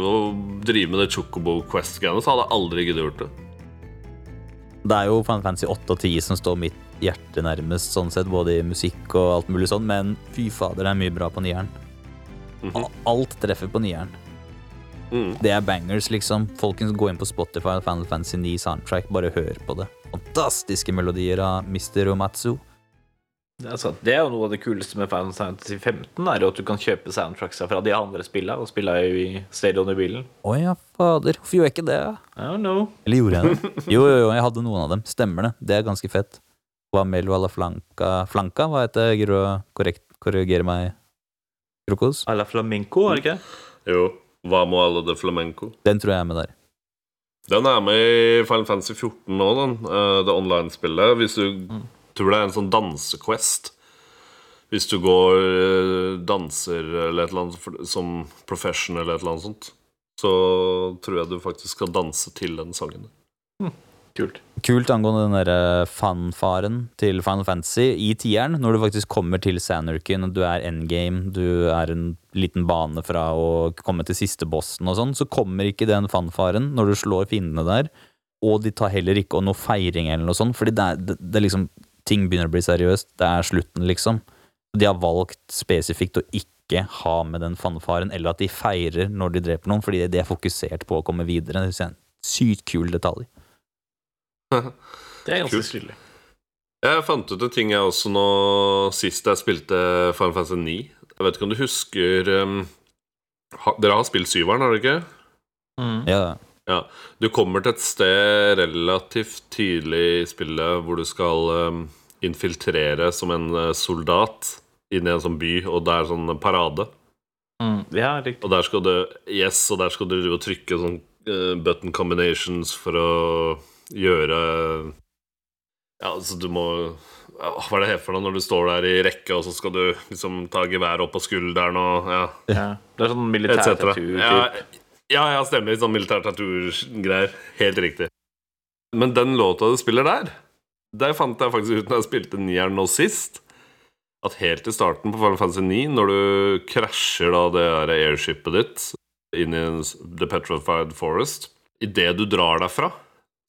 drive med det Chocobo Quest-greiene, så hadde jeg aldri giddet gjort det. Det er jo Final Fantasy 8 og 10 som står mitt hjerte nærmest, sånn sett, både i musikk og alt mulig sånn, men fy fader, det er mye bra på nieren. Mhm. Alt treffer på nieren. Mm. Det er bangers, liksom. Folkens, gå inn på Spotify og Final Fantasy 9 soundtrack, bare hør på det. Fantastiske melodier av Mr. Umatsu. Det er, det er jo noe av det kuleste med Final Fantasy 15, er jo at du kan kjøpe soundtracks fra de andre spillene, og spiller jo i stadion i bilen. Å ja, fader, hvorfor gjorde jeg ikke det? I don't know. Eller gjorde jeg det? Jo, jo, jo, jeg hadde noen av dem. Stemmer det. Det er ganske fett. Wamel wala flanca Flanca, hva heter det? Korrekt, korrigere meg, Krokos. A la flamenco, er det ikke? Jo. Hva med alle de flamenco? Den tror jeg er med der. Den er med i Final Fantasy 14 nå, den. eh, Det online-spillet. Hvis du tror det er en sånn dansequest Hvis du går eh, danser eller et eller annet som profession eller et eller annet sånt, så tror jeg du faktisk skal danse til den sangen. Kult. Kult angående den derre fanfaren til Final Fantasy i tieren, når du faktisk kommer til Sanderkin, og du er endgame, du er en liten bane fra å komme til siste bossen og sånn, så kommer ikke den fanfaren når du slår fiendene der, og de tar heller ikke og noe feiring eller noe sånt, fordi det er, det, det er liksom Ting begynner å bli seriøst. Det er slutten, liksom. De har valgt spesifikt å ikke ha med den fanfaren, eller at de feirer når de dreper noen, fordi de er fokusert på å komme videre. Det er en sykt kul detalj. Det er ganske stilig. Jeg fant ut en ting jeg også nå sist jeg spilte Final Fantasy 9. Jeg vet ikke om du husker um, ha, Dere har spilt syveren, har dere ikke? Mm. Ja. Ja. Du kommer til et sted relativt tidlig i spillet hvor du skal um, infiltrere som en uh, soldat inn i en sånn by, og det er sånn parade. Mm. Ja, riktig. Og der skal du Yes, og der skal du drive og trykke sånn uh, button combinations for å gjøre Ja, altså du må Hva er det her for noe når du står der i rekke, og så skal du liksom ta geværet opp på skulderen og ja, Ja. Det er sånn et militær cetera. Ja. Ja, ja, stemmer. Sånn militær tattoo-greier. Helt riktig. Men den låta du spiller der, der fant jeg faktisk ut når jeg spilte nieren nå sist, at helt i starten på Final Fantasy 9, når du krasjer da det der airshipet ditt inn i The Petrified Forest Idet du drar derfra,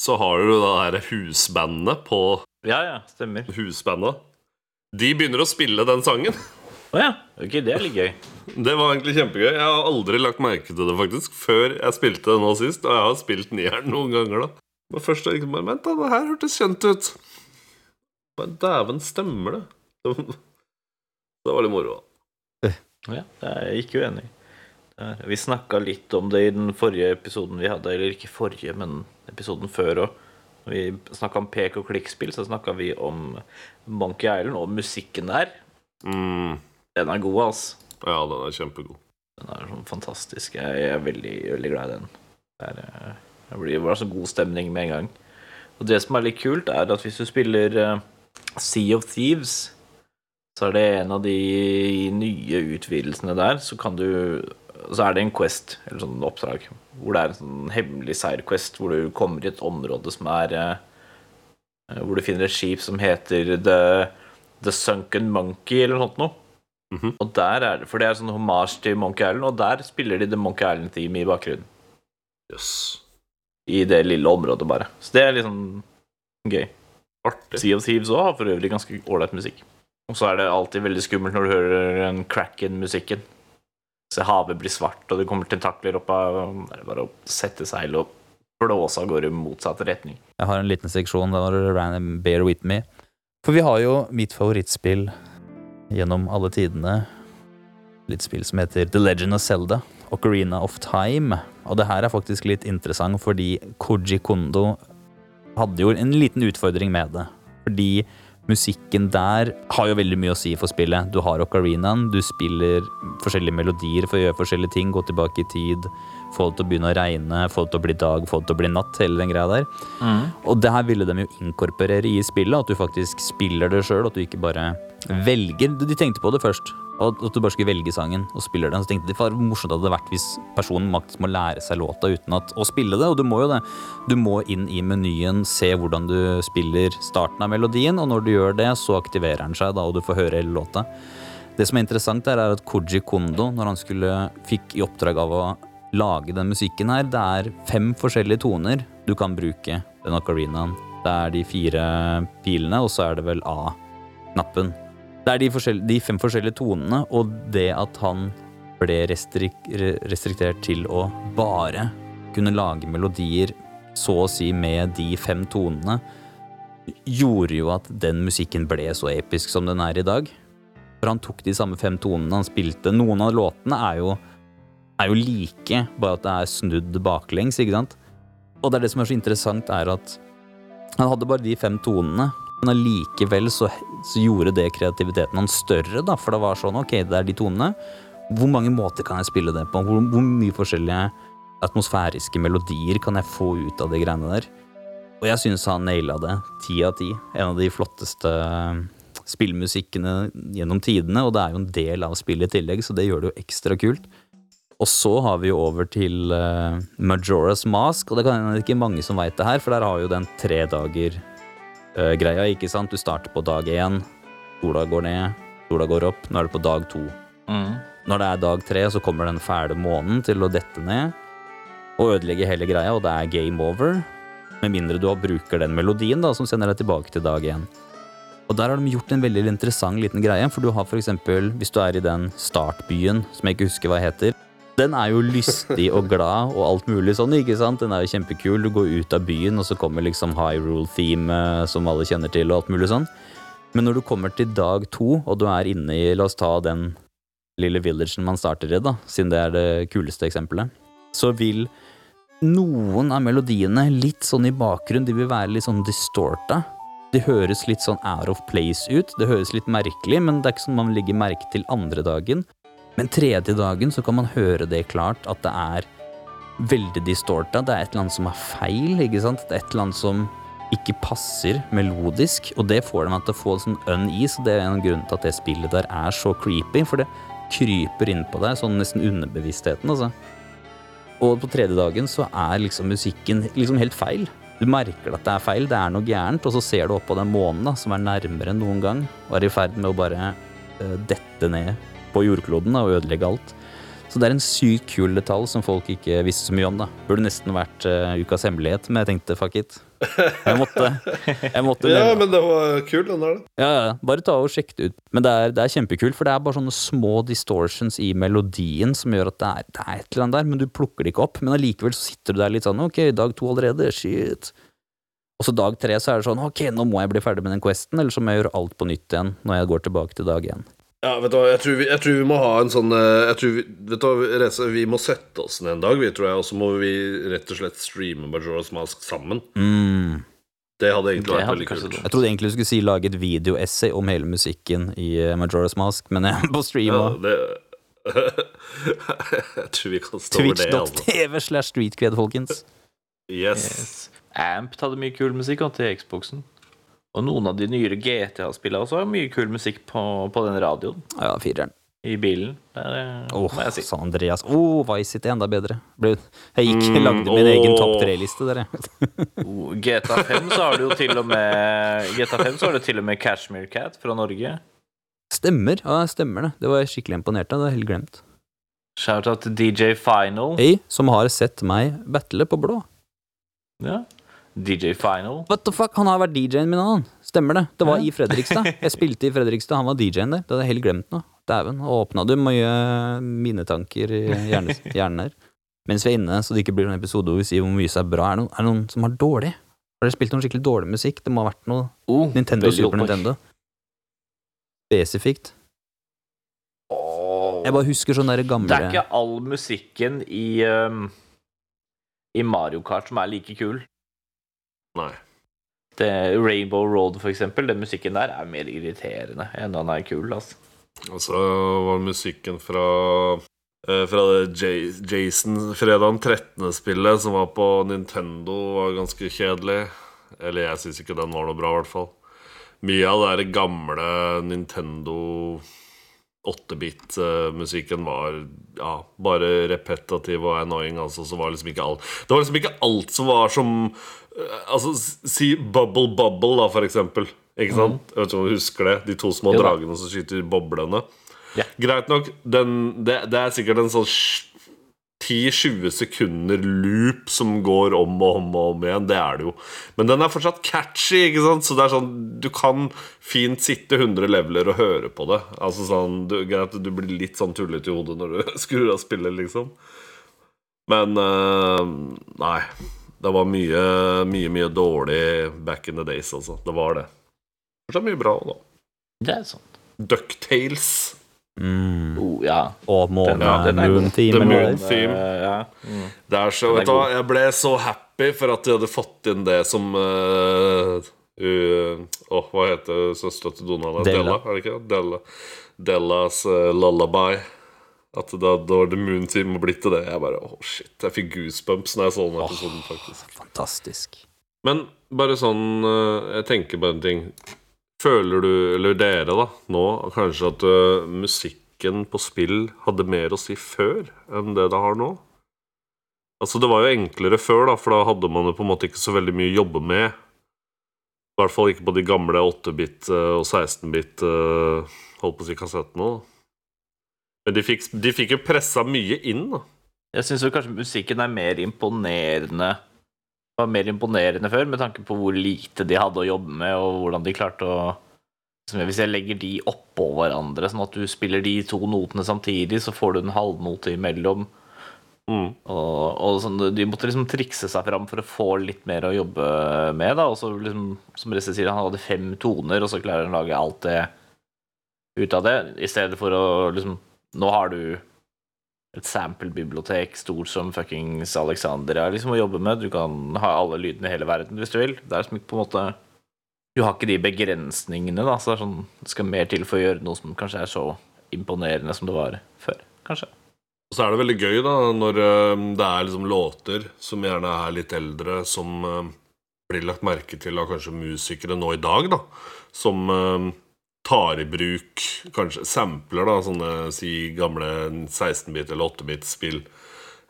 så har du da det husbandet på Ja, ja, stemmer. husbandet. De begynner å spille den sangen. Å ja. Ok, det er litt gøy. Det var egentlig kjempegøy. Jeg har aldri lagt merke til det faktisk før jeg spilte det nå sist. Og jeg har spilt nieren noen ganger, da. Men først tenkte jeg Vent, da, det her hørtes kjent ut. Men dæven, stemmer det? Det var litt moro. Ja, jeg er ikke uenig Vi snakka litt om det i den forrige episoden vi hadde, eller ikke forrige, men episoden før òg. Når vi snakka om pek og klikk-spill, så snakka vi om Monkey Island og musikken der. Mm, Den er god, altså. ja, den er kjempegod. Den er sånn fantastisk. Jeg er veldig, veldig glad i den. Det, er, eh, det blir bare så god stemning med en gang. Og det som er litt kult, er at hvis du spiller eh, Sea of Thieves, så er det en av de nye utvidelsene der, så kan du Så er det en quest, eller sånn oppdrag, hvor det er en sånn hemmelig seierquest hvor du kommer i et område som er eh, Hvor du finner et skip som heter The, The Sunken Monkey, eller noe sånt noe. Mhm. Og der er det, For det er sånn hommage til Monkey Island, og der spiller de The Monkey Island-team i bakgrunnen. Jøss. I det lille området, bare. Så det er sånn gøy. Artig. Sea of Thieves òg har for øvrig ganske ålreit musikk. Og så er det alltid veldig skummelt når du hører den cracken-musikken. Så havet blir svart, og det kommer tentakler opp av Det er bare å sette seil og blåse av gårde i motsatt retning. Jeg har en liten seksjon der Random Bear With Me. For vi har jo mitt favorittspill gjennom alle tidene. Litt spill som heter The Legend of Zelda, Ocarina of Time. Og det her er faktisk litt interessant fordi Koji Kondo hadde jo en liten utfordring med det. Fordi musikken der har jo veldig mye å si for spillet. Du har ocarinaen, du spiller forskjellige melodier for å gjøre forskjellige ting, gå tilbake i tid, få det til å begynne å regne, få det til å bli dag, få det til å bli natt, hele den greia der. Og det her ville de jo inkorporere i spillet, at du faktisk spiller det sjøl, at du ikke bare velger. De tenkte på det først, at at du bare skulle velge sangen og spiller den. Så tenkte de for morsomt hadde det vært hvis personen faktisk må lære seg låta uten at, å spille det, og du må jo det. Du må inn i menyen, se hvordan du spiller starten av melodien, og når du gjør det, så aktiverer den seg, da, og du får høre hele låta. Det som er interessant, er at Koji Kondo, når han skulle, fikk i oppdrag av å lage den musikken her, det er fem forskjellige toner du kan bruke den ocarinaen. Det er de fire pilene, og så er det vel A-knappen. Det er de, forskjell- de fem forskjellige tonene, og det at han ble restrik restriktert til å bare kunne lage melodier så å si med de fem tonene, gjorde jo at den musikken ble så episk som den er i dag. For han tok de samme fem tonene han spilte. Noen av låtene er jo, er jo like, bare at det er snudd baklengs, ikke sant? Og det er det som er så interessant, er at han hadde bare de fem tonene, men allikevel så, så gjorde det kreativiteten hans større, da, for det var sånn, ok, det er de tonene. Hvor mange måter kan jeg spille det på? Hvor, hvor mye forskjellige atmosfæriske melodier kan jeg få ut av de greiene der? Og jeg syns han naila det. Ti av ti. En av de flotteste spillmusikkene gjennom tidene, og det er jo en del av spillet i tillegg, så det gjør det jo ekstra kult. Og så har vi jo over til uh, Majora's Mask, og det kan hende ikke mange som veit det her, for der har jo den tre dager-greia, ikke sant? Du starter på dag én, sola går ned, sola går opp, nå er det på dag to. Mm. Når det er dag tre, så kommer den fæle månen til å dette ned og ødelegge hele greia, og det er game over. Med mindre du bruker den melodien da, som sender deg tilbake til dag én. Og der har de gjort en veldig interessant liten greie, for du har eksempel, hvis du er i den startbyen, som jeg ikke husker hva heter, Den er jo lystig og glad og alt mulig sånn, ikke sant? Den er jo kjempekul. Du går ut av byen, og så kommer liksom Hyrule-theme som alle kjenner til, og alt mulig sånn. Men når du kommer til dag to, og du er inne i La oss ta den lille villagen man starter i, da, siden det er det kuleste eksempelet, så vil noen av melodiene litt sånn i bakgrunn, de vil være litt sånn distorta. De høres litt sånn out of place ut. Det høres litt merkelig, men det er ikke sånn man legger merke til andre dagen. Men tredje dagen så kan man høre det klart at det er veldig distorta. Det er et eller annet som er feil, ikke sant. Det er et eller annet som ikke passer melodisk, og det får dem til å få sånn unease. Det er en grunn til at det spillet der er så creepy, for det kryper inn på deg, sånn nesten underbevisstheten, altså. Og på tredje dagen så er liksom musikken liksom helt feil. Du merker at det er feil, det er noe gærent, og så ser du opp på den månen da, som er nærmere enn noen gang, og er i ferd med å bare uh, dette ned på jordkloden da, og ødelegge alt. Så det er en sykt kul detalj som folk ikke visste så mye om. da. Burde nesten vært uh, ukas hemmelighet, men jeg tenkte fuck it. Jeg måtte. Jeg måtte Ja, men det var kul, den der. ja, ja, bare ta og sjekk det ut. Men det er, det er kjempekult, for det er bare sånne små distortions i melodien som gjør at det er, det er et eller annet der, men du plukker det ikke opp. Men allikevel så sitter du der litt sånn ok, dag to allerede, shit. Og så dag tre så er det sånn ok, nå må jeg bli ferdig med den questen, eller så må jeg gjøre alt på nytt igjen når jeg går tilbake til dag én. Ja, vet du hva, jeg tror, vi, jeg tror vi må ha en sånn eh, jeg tror vi, Vet du hva, Reze, vi må sette oss ned en dag, vi, tror jeg, og så må vi rett og slett streame Majora's Mask sammen. Mm. Det hadde egentlig vært hadde veldig kult. Jeg trodde egentlig du skulle si lage et videoessay om hele musikken i eh, Majora's Mask, men jeg på stream Ja, det Jeg tror vi kan stå over det. Altså. Twitch.tv slash streetcred, folkens. Yes. Yes. Amp hadde mye kul musikk til Xboxen. Og noen av de nyere GTA-spillene også har mye kul musikk på, på den radioen Ja, fireren. i bilen. Der, oh, Åh, må jeg si. San Andreas. Oh, Vice City enda bedre. Jeg gikk, Mm, lagde min egen åh. topp tre-liste, dere. Oh, GTA 5 så har du jo til og med GTA 5 så har du til og med Cashmere Cat fra Norge. Stemmer. Ja, stemmer det. Det var jeg skikkelig imponert av. Det var helt glemt. Shout-out til DJ Final. Hey, som har sett meg battle på blå. Ja. DJ Final. What the fuck? Han har vært DJ-en min, han. Stemmer det. Det var i Fredrikstad. Jeg spilte i Fredrikstad, han var DJ-en der. Det hadde jeg helt glemt nå. Dæven. Åpna du mye minnetanker i hjernen, hjernen her. Mens vi er inne, så det ikke blir noen episode hvor vi sier hvor mye som er bra. Er det noen, er det noen som har dårlig? Har dere spilt noen skikkelig dårlig musikk? Det må ha vært noe Oh, Nintendo Super oppå. Nintendo. Spesifikt. Oh. Jeg bare husker sånne der gamle Det er ikke all musikken i um, I Mario Kart som er like kul. Nei. Det, Rainbow Road, for eksempel, den musikken der er mer irriterende enn den er kul. Altså. Altså var musikken fra eh, Fra det Jason fredag 13.-spillet som var på Nintendo, var ganske kjedelig. Eller jeg syns ikke den var noe bra, i hvert fall. Mye av det gamle Nintendo 8-bit-musikken var ja, bare repetativ og annoying. Altså, så var liksom ikke alt Det var liksom ikke alt som var som Altså, si Bubble Bubble, da, for eksempel. Ikke sant? Jeg vet ikke om du husker det? De to små Jo dragene som skyter boblene. Ja. Greit nok, den, det, det er sikkert en sånn 10-20 sekunder loop som går om og om og om igjen. Det er det jo. Men den er fortsatt catchy, ikke sant? så det er sånn du kan fint sitte 100 leveler og høre på det. Altså sånn, du, Greit, du blir litt sånn tullete i hodet når du skrur av spillet, liksom. Men uh, nei. Det var mye, mye, mye dårlig back in the days, altså. Det var det. Fortsatt mye bra, da. Det er sant. Ducktales. mm. Oh, ja. Og måne, ja, den er god. moon theme. The moon theme. Ja. Mm. Det er så, er vet du hva. Jeg ble så happy for at de hadde fått inn det som uh, Åh, hva heter søstera til Donald? Della. Della, er det ikke? Della. Dellas uh, lullaby. At da, da var The Moon Team blitt til det. Jeg bare, åh shit, jeg fikk goosebumps når jeg så den episoden. faktisk Fantastisk. Men bare sånn eh, Jeg tenker bare en ting. Føler du, eller dere, da, nå kanskje at uh, musikken på spill hadde mer å si før enn det det har nå? Altså, det var jo enklere før, da, for da hadde man jo på en måte ikke så veldig mye å jobbe med. I hvert fall ikke på de gamle 8-bit eh, og 16-bit uh, Holdt på å si kassettene. da. Men de fikk, de fikk jo pressa mye inn, da. Jeg syns kanskje musikken er mer imponerende Var mer imponerende før, med tanke på hvor lite de hadde å jobbe med, og hvordan de klarte å som Hvis jeg legger de oppå hverandre, sånn at du spiller de to notene samtidig, så får du en halvnote imellom. Mm. Og, og sånn, de måtte liksom trikse seg fram for å få litt mer å jobbe med. da Og så liksom, som Resse sier, han hadde fem toner, og så klarer han å lage alt det ut av det. I stedet for å liksom Nå har du et sample-bibliotek stort som fuckings Alexandria liksom å jobbe med. Du kan ha alle lydene i hele verden hvis du vil. Det er liksom ikke på en måte Du har ikke de begrensningene, da. Så det, er sånn, det skal mer til for å gjøre noe som kanskje er så imponerende som det var før. Kanskje. Og så er det veldig gøy da når eh, det er liksom låter som gjerne er litt eldre, som eh, blir lagt merke til av kanskje musikere nå i dag, da. Som eh, tar i bruk kanskje sampler, da, sånne si gamle 16-bit eller 8-bit-spill.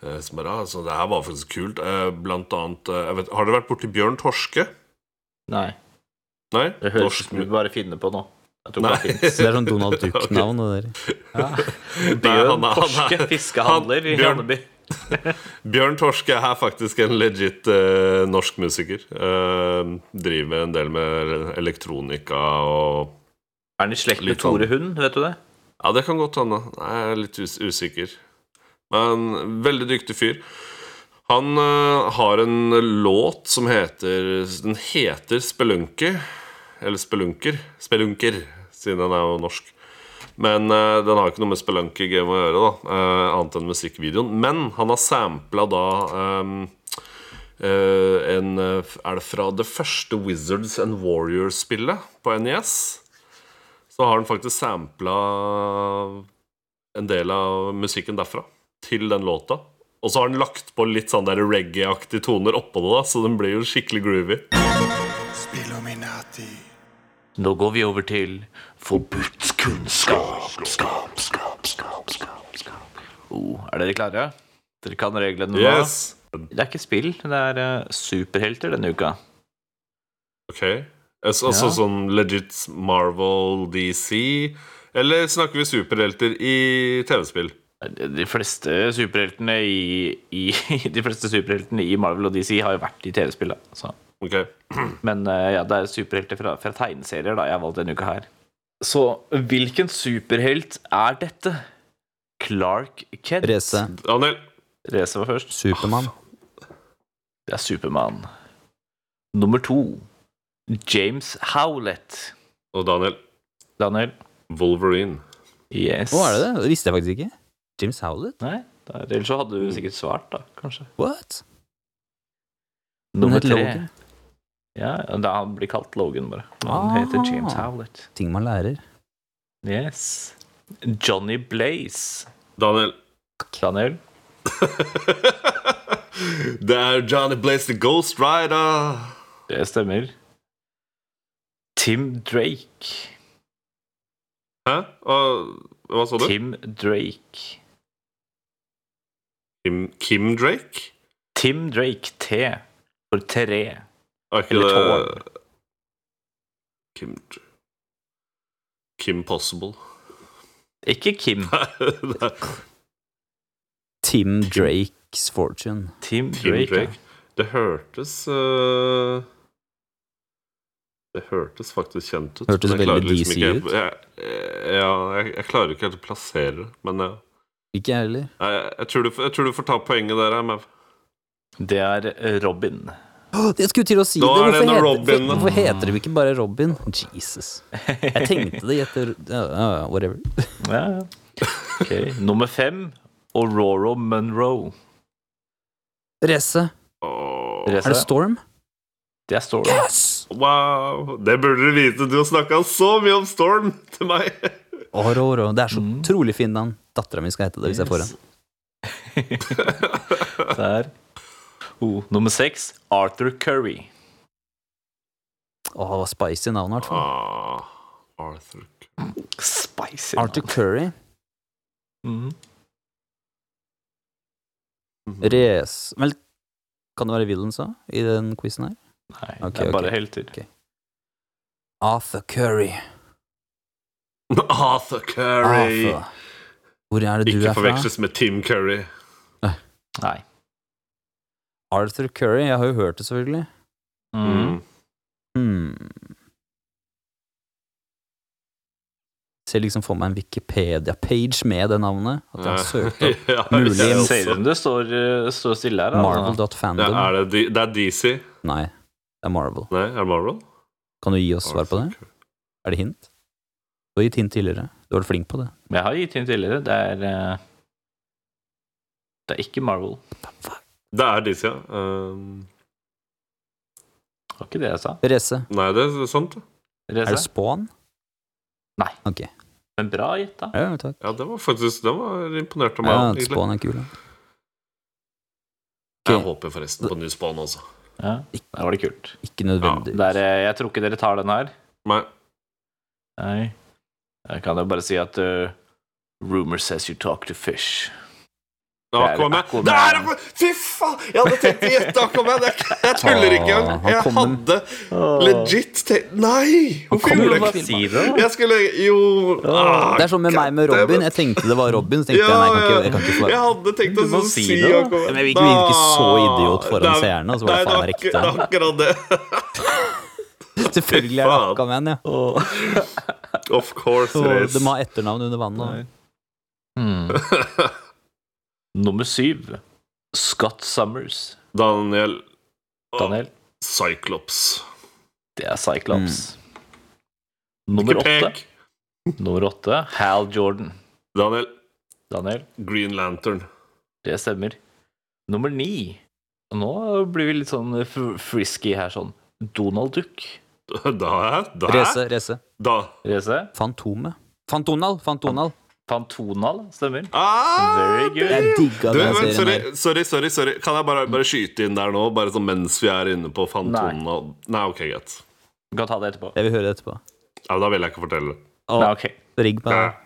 Eh, som bare, altså, det her var faktisk kult. Eh, blant annet eh, jeg vet, Har dere vært borti Bjørn Torske? Nei. Nei? Det høres Norsk- ut som du bare finner på nå. Nei. det. Det er sånn Donald Duck-navn. okay. ja. Bjørn er- Torske, er- fiskehandler i han- Bjørn- Randeby. Bjørn Torske er faktisk en legit eh, norsk musiker. Eh, driver en del med elektronika og Er han i slekt med sånn- Tore Hund, vet du det? Ja, det kan godt hende. Jeg er litt us usikker. Men veldig dyktig fyr. Han uh, har en låt som heter Den heter Spelunky. Eller Spelunker. Spelunker, siden den er jo norsk. Men uh, den har ikke noe med Spelunky Game å gjøre, da uh, annet enn musikkvideoen. Men han har sampla da um, en Er det fra det første Wizards and Warriors-spillet på NES? Så har han faktisk sampla en del av musikken derfra til den låta. Og så har han lagt på litt sånn reggae-aktige toner oppå det, da så den blir jo skikkelig groovy. Spillominati. Nå går vi over til forbudt kunnskap. Skap, skap, skap, skap, skap. Oh, er dere klare? Dere kan reglene nå? Yes! Det er ikke spill, det er eh, superhelter denne uka. Ok. Altså altså Ja. sånn legit Marvel, DC Eller snakker vi superhelter i TV-spill? De fleste superheltene i, i De fleste superheltene i Marvel og DC har jo vært i TV-spill. da, så. Ok. Men eh, ja, det er superhelter fra, fra tegneserier da jeg har valgt denne uka her. Så hvilken superhelt er dette? Clark Kent. Race. Daniel. Race var først. Supermann. Det er Supermann. Nummer to. James Howlett. Og Daniel. Daniel? Wolverine. Yes. Å, er det det? Det visste jeg faktisk ikke. James Howlett? Nei, ellers så hadde du sikkert svart, da, kanskje. What? Nummer tre. Logan. Ja, da han blir kalt Logan, bare. Han Ah. Heter James Howlett. Ting man lærer. Yes. Johnny Blaze. Daniel. Daniel? Det er Johnny Blaze the Ghost Rider. Det stemmer. Tim Drake. Hæ? Hva sa du? Tim Drake. Kim, Kim Drake? Tim Drake, T for tre. Er ikke Eller det tårn. Kim Kim Possible. Ikke Kim. Tim Drakes Fortune. Tim Drake. ja. Drake. Det hørtes øh, Det hørtes faktisk kjent ut. Hørtes veldig liksom DC ut. Jeg, ja, jeg, jeg klarer ikke helt å plassere det, men ja. Ikke jeg heller. jeg, jeg, tror du, jeg tror du får ta poenget der, jeg, Det er Robin. Åh, Jeg skulle til å si Da det. Hvorfor, det heter, Robin, hvorfor heter det ikke bare Robin? Jesus. Jeg tenkte det etter ja, Whatever. Ja, ja. Okay. Nummer fem. Aurora Monroe. Race. Er det Storm? Det er Storm. Yes! Wow! Det burde du vite. Du har snakka så mye om Storm til meg. Aurora. Det er så Mm. utrolig fin navn. Dattera mi skal hete det hvis jeg får den. Der. Oh, nummer seks. Arthur Curry. Åh, var spicy navn, i hvert fall. Ah, Arthur Spicy. Arthur Curry. Mhm. Race Vel, kan det være villains òg, i den quizen her? Nei, Ok, det er bare ok. helter. Ok. Arthur Curry. Arthur Curry. Arthur. Hvor er det du Ikke er fra? forveksles med Tim Curry. Nei. Arthur Curry. Jeg har jo hørt det, selvfølgelig. Mm. Mm. Hmm. ser liksom for meg en Wikipedia-page med det navnet. At jeg har søkt opp ja, Mulig jeg Det også. ser ut som det står, eh, står stille her. Ja, Marvel.fandom. er det, D- det er DC? Nei, det er Marvel. Nei, er det Marvel? Kan du gi oss svar på det? Er det hint? Du har gitt hint tidligere. Du har vært flink på det. Jeg har gitt hint tidligere. Det er uh, Det er ikke Marvel. Det er disse, ja. Um, Det var ikke det jeg sa. Race. nei, det er sant. det. Er det Spawn? Nei. Ok. Men bra gitt, da. Ja, takk. Ja, det var faktisk Den var imponert av meg. Ja. Spawn er kul. ja. Jeg håper forresten på ny Spawn også. Ja, der var det kult. Ikke nødvendig. Der, eh, jeg tror ikke dere tar den her. Nei. Nei. Jeg kan jo bare si at uh, Rumor says you talk to fish. Aquaman. Aquaman. Det er Aquaman! Fy faen! Jeg hadde tenkt å gjette Aquaman. Jeg, jeg tuller ikke engang. Jeg hadde legit tenkt Nei! Hvorfor gjorde jeg ikke det. Jeg skulle Jo ah, Det er sånn med meg med Robin. Jeg tenkte det var Robin, så tenkte jeg nei, jeg kan ikke, jeg kan ikke Jeg hadde tenkt å Du si, si det. Aquaman. Men jeg vil ikke virke så idiot foran Nei, seerne, så var det nei, faen meg riktig. Det er akkurat det. Selvfølgelig er det. Aquaman, ja. Of course it is. de har etternavn under vannet. Hmm. Nummer syv. Scott Summers. Daniel Daniel. Cyclops. Det er Cyclops. Nummer Ikke åtte. Nummer åtte. Hal Jordan. Daniel Daniel. Green Lantern. Det stemmer. Nummer ni. Nå blir vi litt sånn frisky her, sånn. Donald Duck. Da, da, Race, race. da. Reze. Fantomet. Fantonal, Fantonal. Fantonal. Stemmer. Ah, Very good. Jeg digga Du, den men, serien sorry, sorry, sorry, sorry. Kan jeg bare, bare skyte inn der nå, bare sånn mens vi er inne på Fantonal? Nei, Nei, ok, greit. Du kan ta det etterpå. Jeg vil høre det etterpå. Ja, da vil jeg ikke fortelle det. Oh, Nei, ok. rigg meg.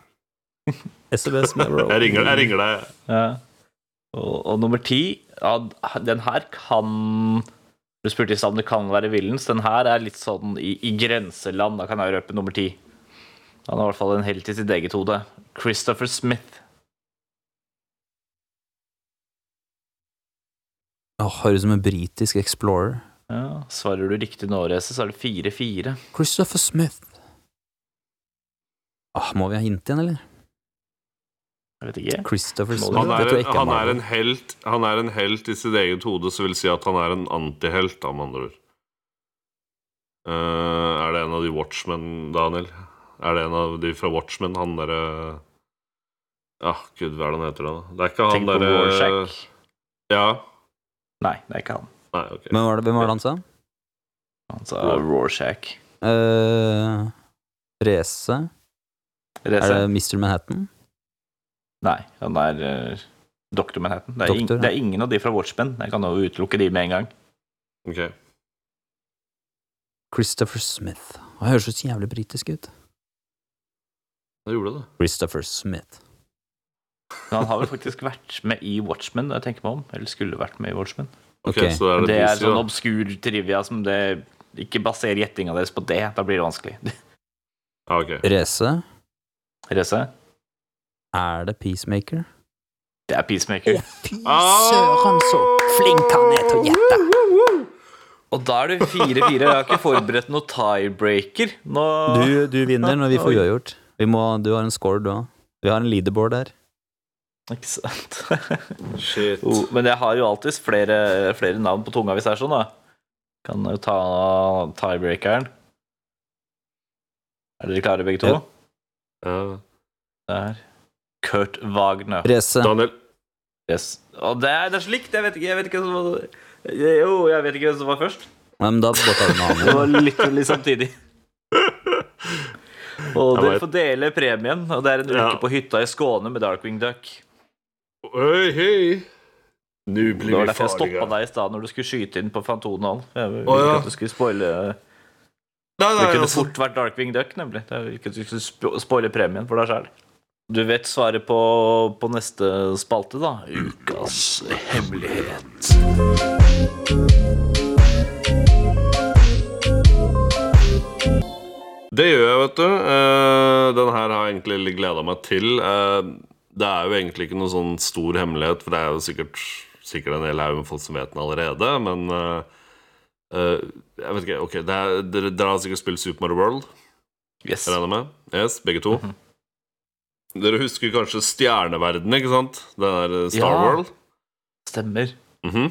SMS med bro. Jeg ringer, jeg ringer deg. Ja. Og, og nummer ti ja, Den her kan Du spurte i stad om det kan være villens. Den her er litt sånn i, i grenseland. Da kan jeg røpe nummer ti. Han er i hvert fall en helt i sitt eget hode. Christopher Smith. Oh, Høres ut som en britisk explorer. Ja, svarer du riktig nå, Reze, så er det 4-4. Christopher Smith. Ah, må vi ha hint igjen, eller? Jeg vet ikke. Christopher Smith. Han er, er han, er en helt, han er en helt i sitt eget hode, så vil si at han er en antihelt, da, med andre ord. Uh, er det en av de Watchmen, Daniel? Er det en av de fra Watchmen? Han derre Ja, gud, hva er det han heter, da? Det er ikke han derre Rorschach. Ja. Nei, det er ikke han. Nei, ok. Hvem var det, hvem var det han sa? Han sa Rorschach. Uh, Race. Er det Mr. Manhattan? Nei, han er uh, Dr. Manhattan. Det er, Doktor, ja. det er ingen av de fra Watchmen. Jeg kan jo utelukke de med en gang. Ok. Christopher Smith. Han høres så jævlig britisk ut. Hva gjorde det. Christopher Smith. Men han har vel faktisk vært med i Watchmen, jeg tenker meg om. Eller skulle vært med i Watchmen. Okay, okay. så er det, Det er DC, sånn da. obskur trivia som det Ikke baser gjettinga deres på det. Da blir det vanskelig. okay. Race? Race. Er det Peacemaker? Det er Peacemaker. fy Ah! søren, så flink han er til å gjette! Og da er det 4-4. Jeg har ikke forberedt noe tiebreaker. Nå Du, du vinner når vi får uavgjort. Vi Du har en score, du òg. Vi har en leaderboard der. Ikke sant? Shit. Oh, men jeg har jo alltids flere, flere navn på tunga hvis det er sånn, da. Kan jo ta tiebreakeren. Er dere klare, begge to? Ja. Ja. Der. Kurt Wagner. Race. Daniel. Yes. Og det er, det er så likt! Jeg vet ikke, jeg vet ikke hvem som var Jo, jeg vet ikke hvem som var først. Nei, men da tar vi noe Det var litt samtidig. Og dere får dele premien, og det er en uke Ja. på hytta i Skåne med Darkwing Duck. Hei, hei. Nå Det blir var vi derfor jeg stoppa deg i stad når du skulle skyte inn på Fantonal. Jeg ville ja. ikke at du skulle spoile Nei, Det kunne altså, fort vært Darkwing Duck, nemlig. Jeg ville ikke at du skulle spoile premien for deg sjæl. Du vet svaret på, på neste spalte, da. Ukas hemmelighet. Det gjør jeg, vet du. Uh, den her har jeg egentlig gleda meg til. Eh, det er jo egentlig ikke noen sånn stor hemmelighet, for det er jo sikkert, sikkert en hel haug med folk som vet den allerede, men uh, Jeg vet ikke. Ok, det er, dere, dere har sikkert spilt Super Mario World? Yes. Jeg regner med? Yes, begge to? Dere husker kanskje Stjerneverden, ikke sant? Den der eh, Star Ja. World. Stemmer. Mhm.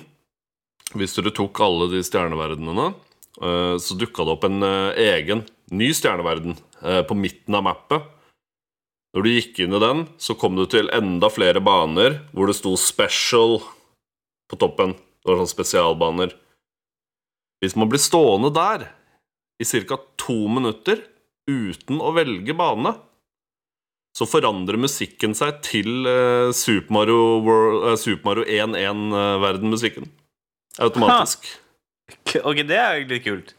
Hvis dere tok alle de stjerneverdenene, så dukka det opp en egen, ny stjerneverden på midten av mappet. Når du gikk inn i den, så kom du til enda flere baner hvor det sto 'special' på toppen. Det var sånne spesialbaner. Hvis man blir stående der i ca. to minutter uten å velge bane, så forandrer musikken seg til eh, Super Mario, World, eh, Super Mario 1-1-verden-musikken. Automatisk. K- Ok, det er egentlig kult.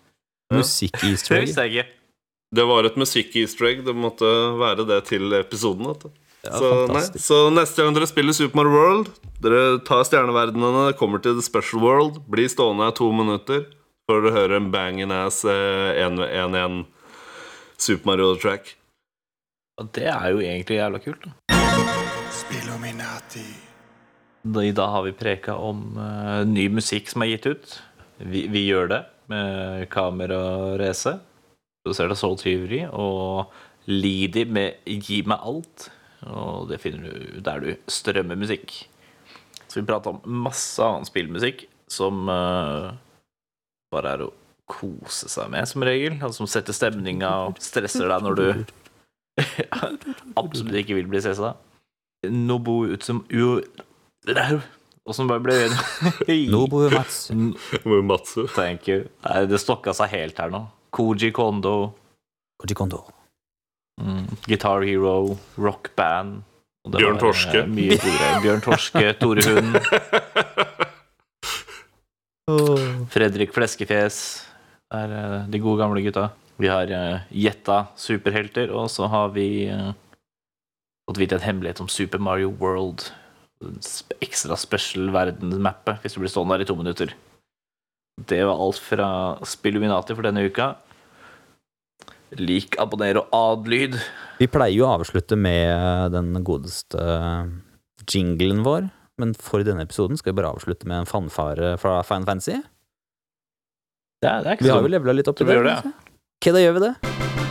Ja. Musikk i Det egg. visste jeg ikke. Det var et musikk-easter egg. Det måtte være det til episoden. Vet du. Ja, så, nei, så neste gang dere spiller Super Mario World, dere tar stjerneverdenene, kommer til The Special World, blir stående her to minutter før dere hører en banging ass eh, 1-1 Super Mario-track. Og det er jo egentlig jævla kult. Da. Spillominati. I dag har vi preka om uh, ny musikk som er gitt ut. Vi, vi gjør det med Kamera og Race. Produsert av Soul Tyveri. Og Lidi med Gi meg alt. Og det finner du der du strømmer musikk. Så vi prater om masse annen spillmusikk som uh, bare er å kose seg med, som regel. Altså, som setter stemninga og stresser deg når du absolutt ikke vil bli stressa. Nobu ut som u... Åssen bare ble Nobu Mats. Hvor Matsu Thank you. Nei, det stokka seg helt her nå. Koji Kondo, Koji Kondo. mm, Guitar Hero, Rock Band og det Bjørn var, Torske. eh, Bjørn Torske, Tore Hund, Fredrik Fleskefjes. Det er eh, de gode gamle gutta. Vi har uh, gjetta superhelter, og så har vi eh, fått vite en hemmelighet om Super Mario World. Ekstra special verdensmappet, hvis du blir stående der i to minutter. Det var alt fra Spilluminati for denne uka. Lik, abonner og adlyd. Vi pleier jo å avslutte med den godeste jinglen vår, men for denne episoden skal vi bare avslutte med en fanfare fra Final Fantasy. Det er, det er ikke Vi har jo levela litt opp til det. det, kanskje? Ok, da gjør vi det.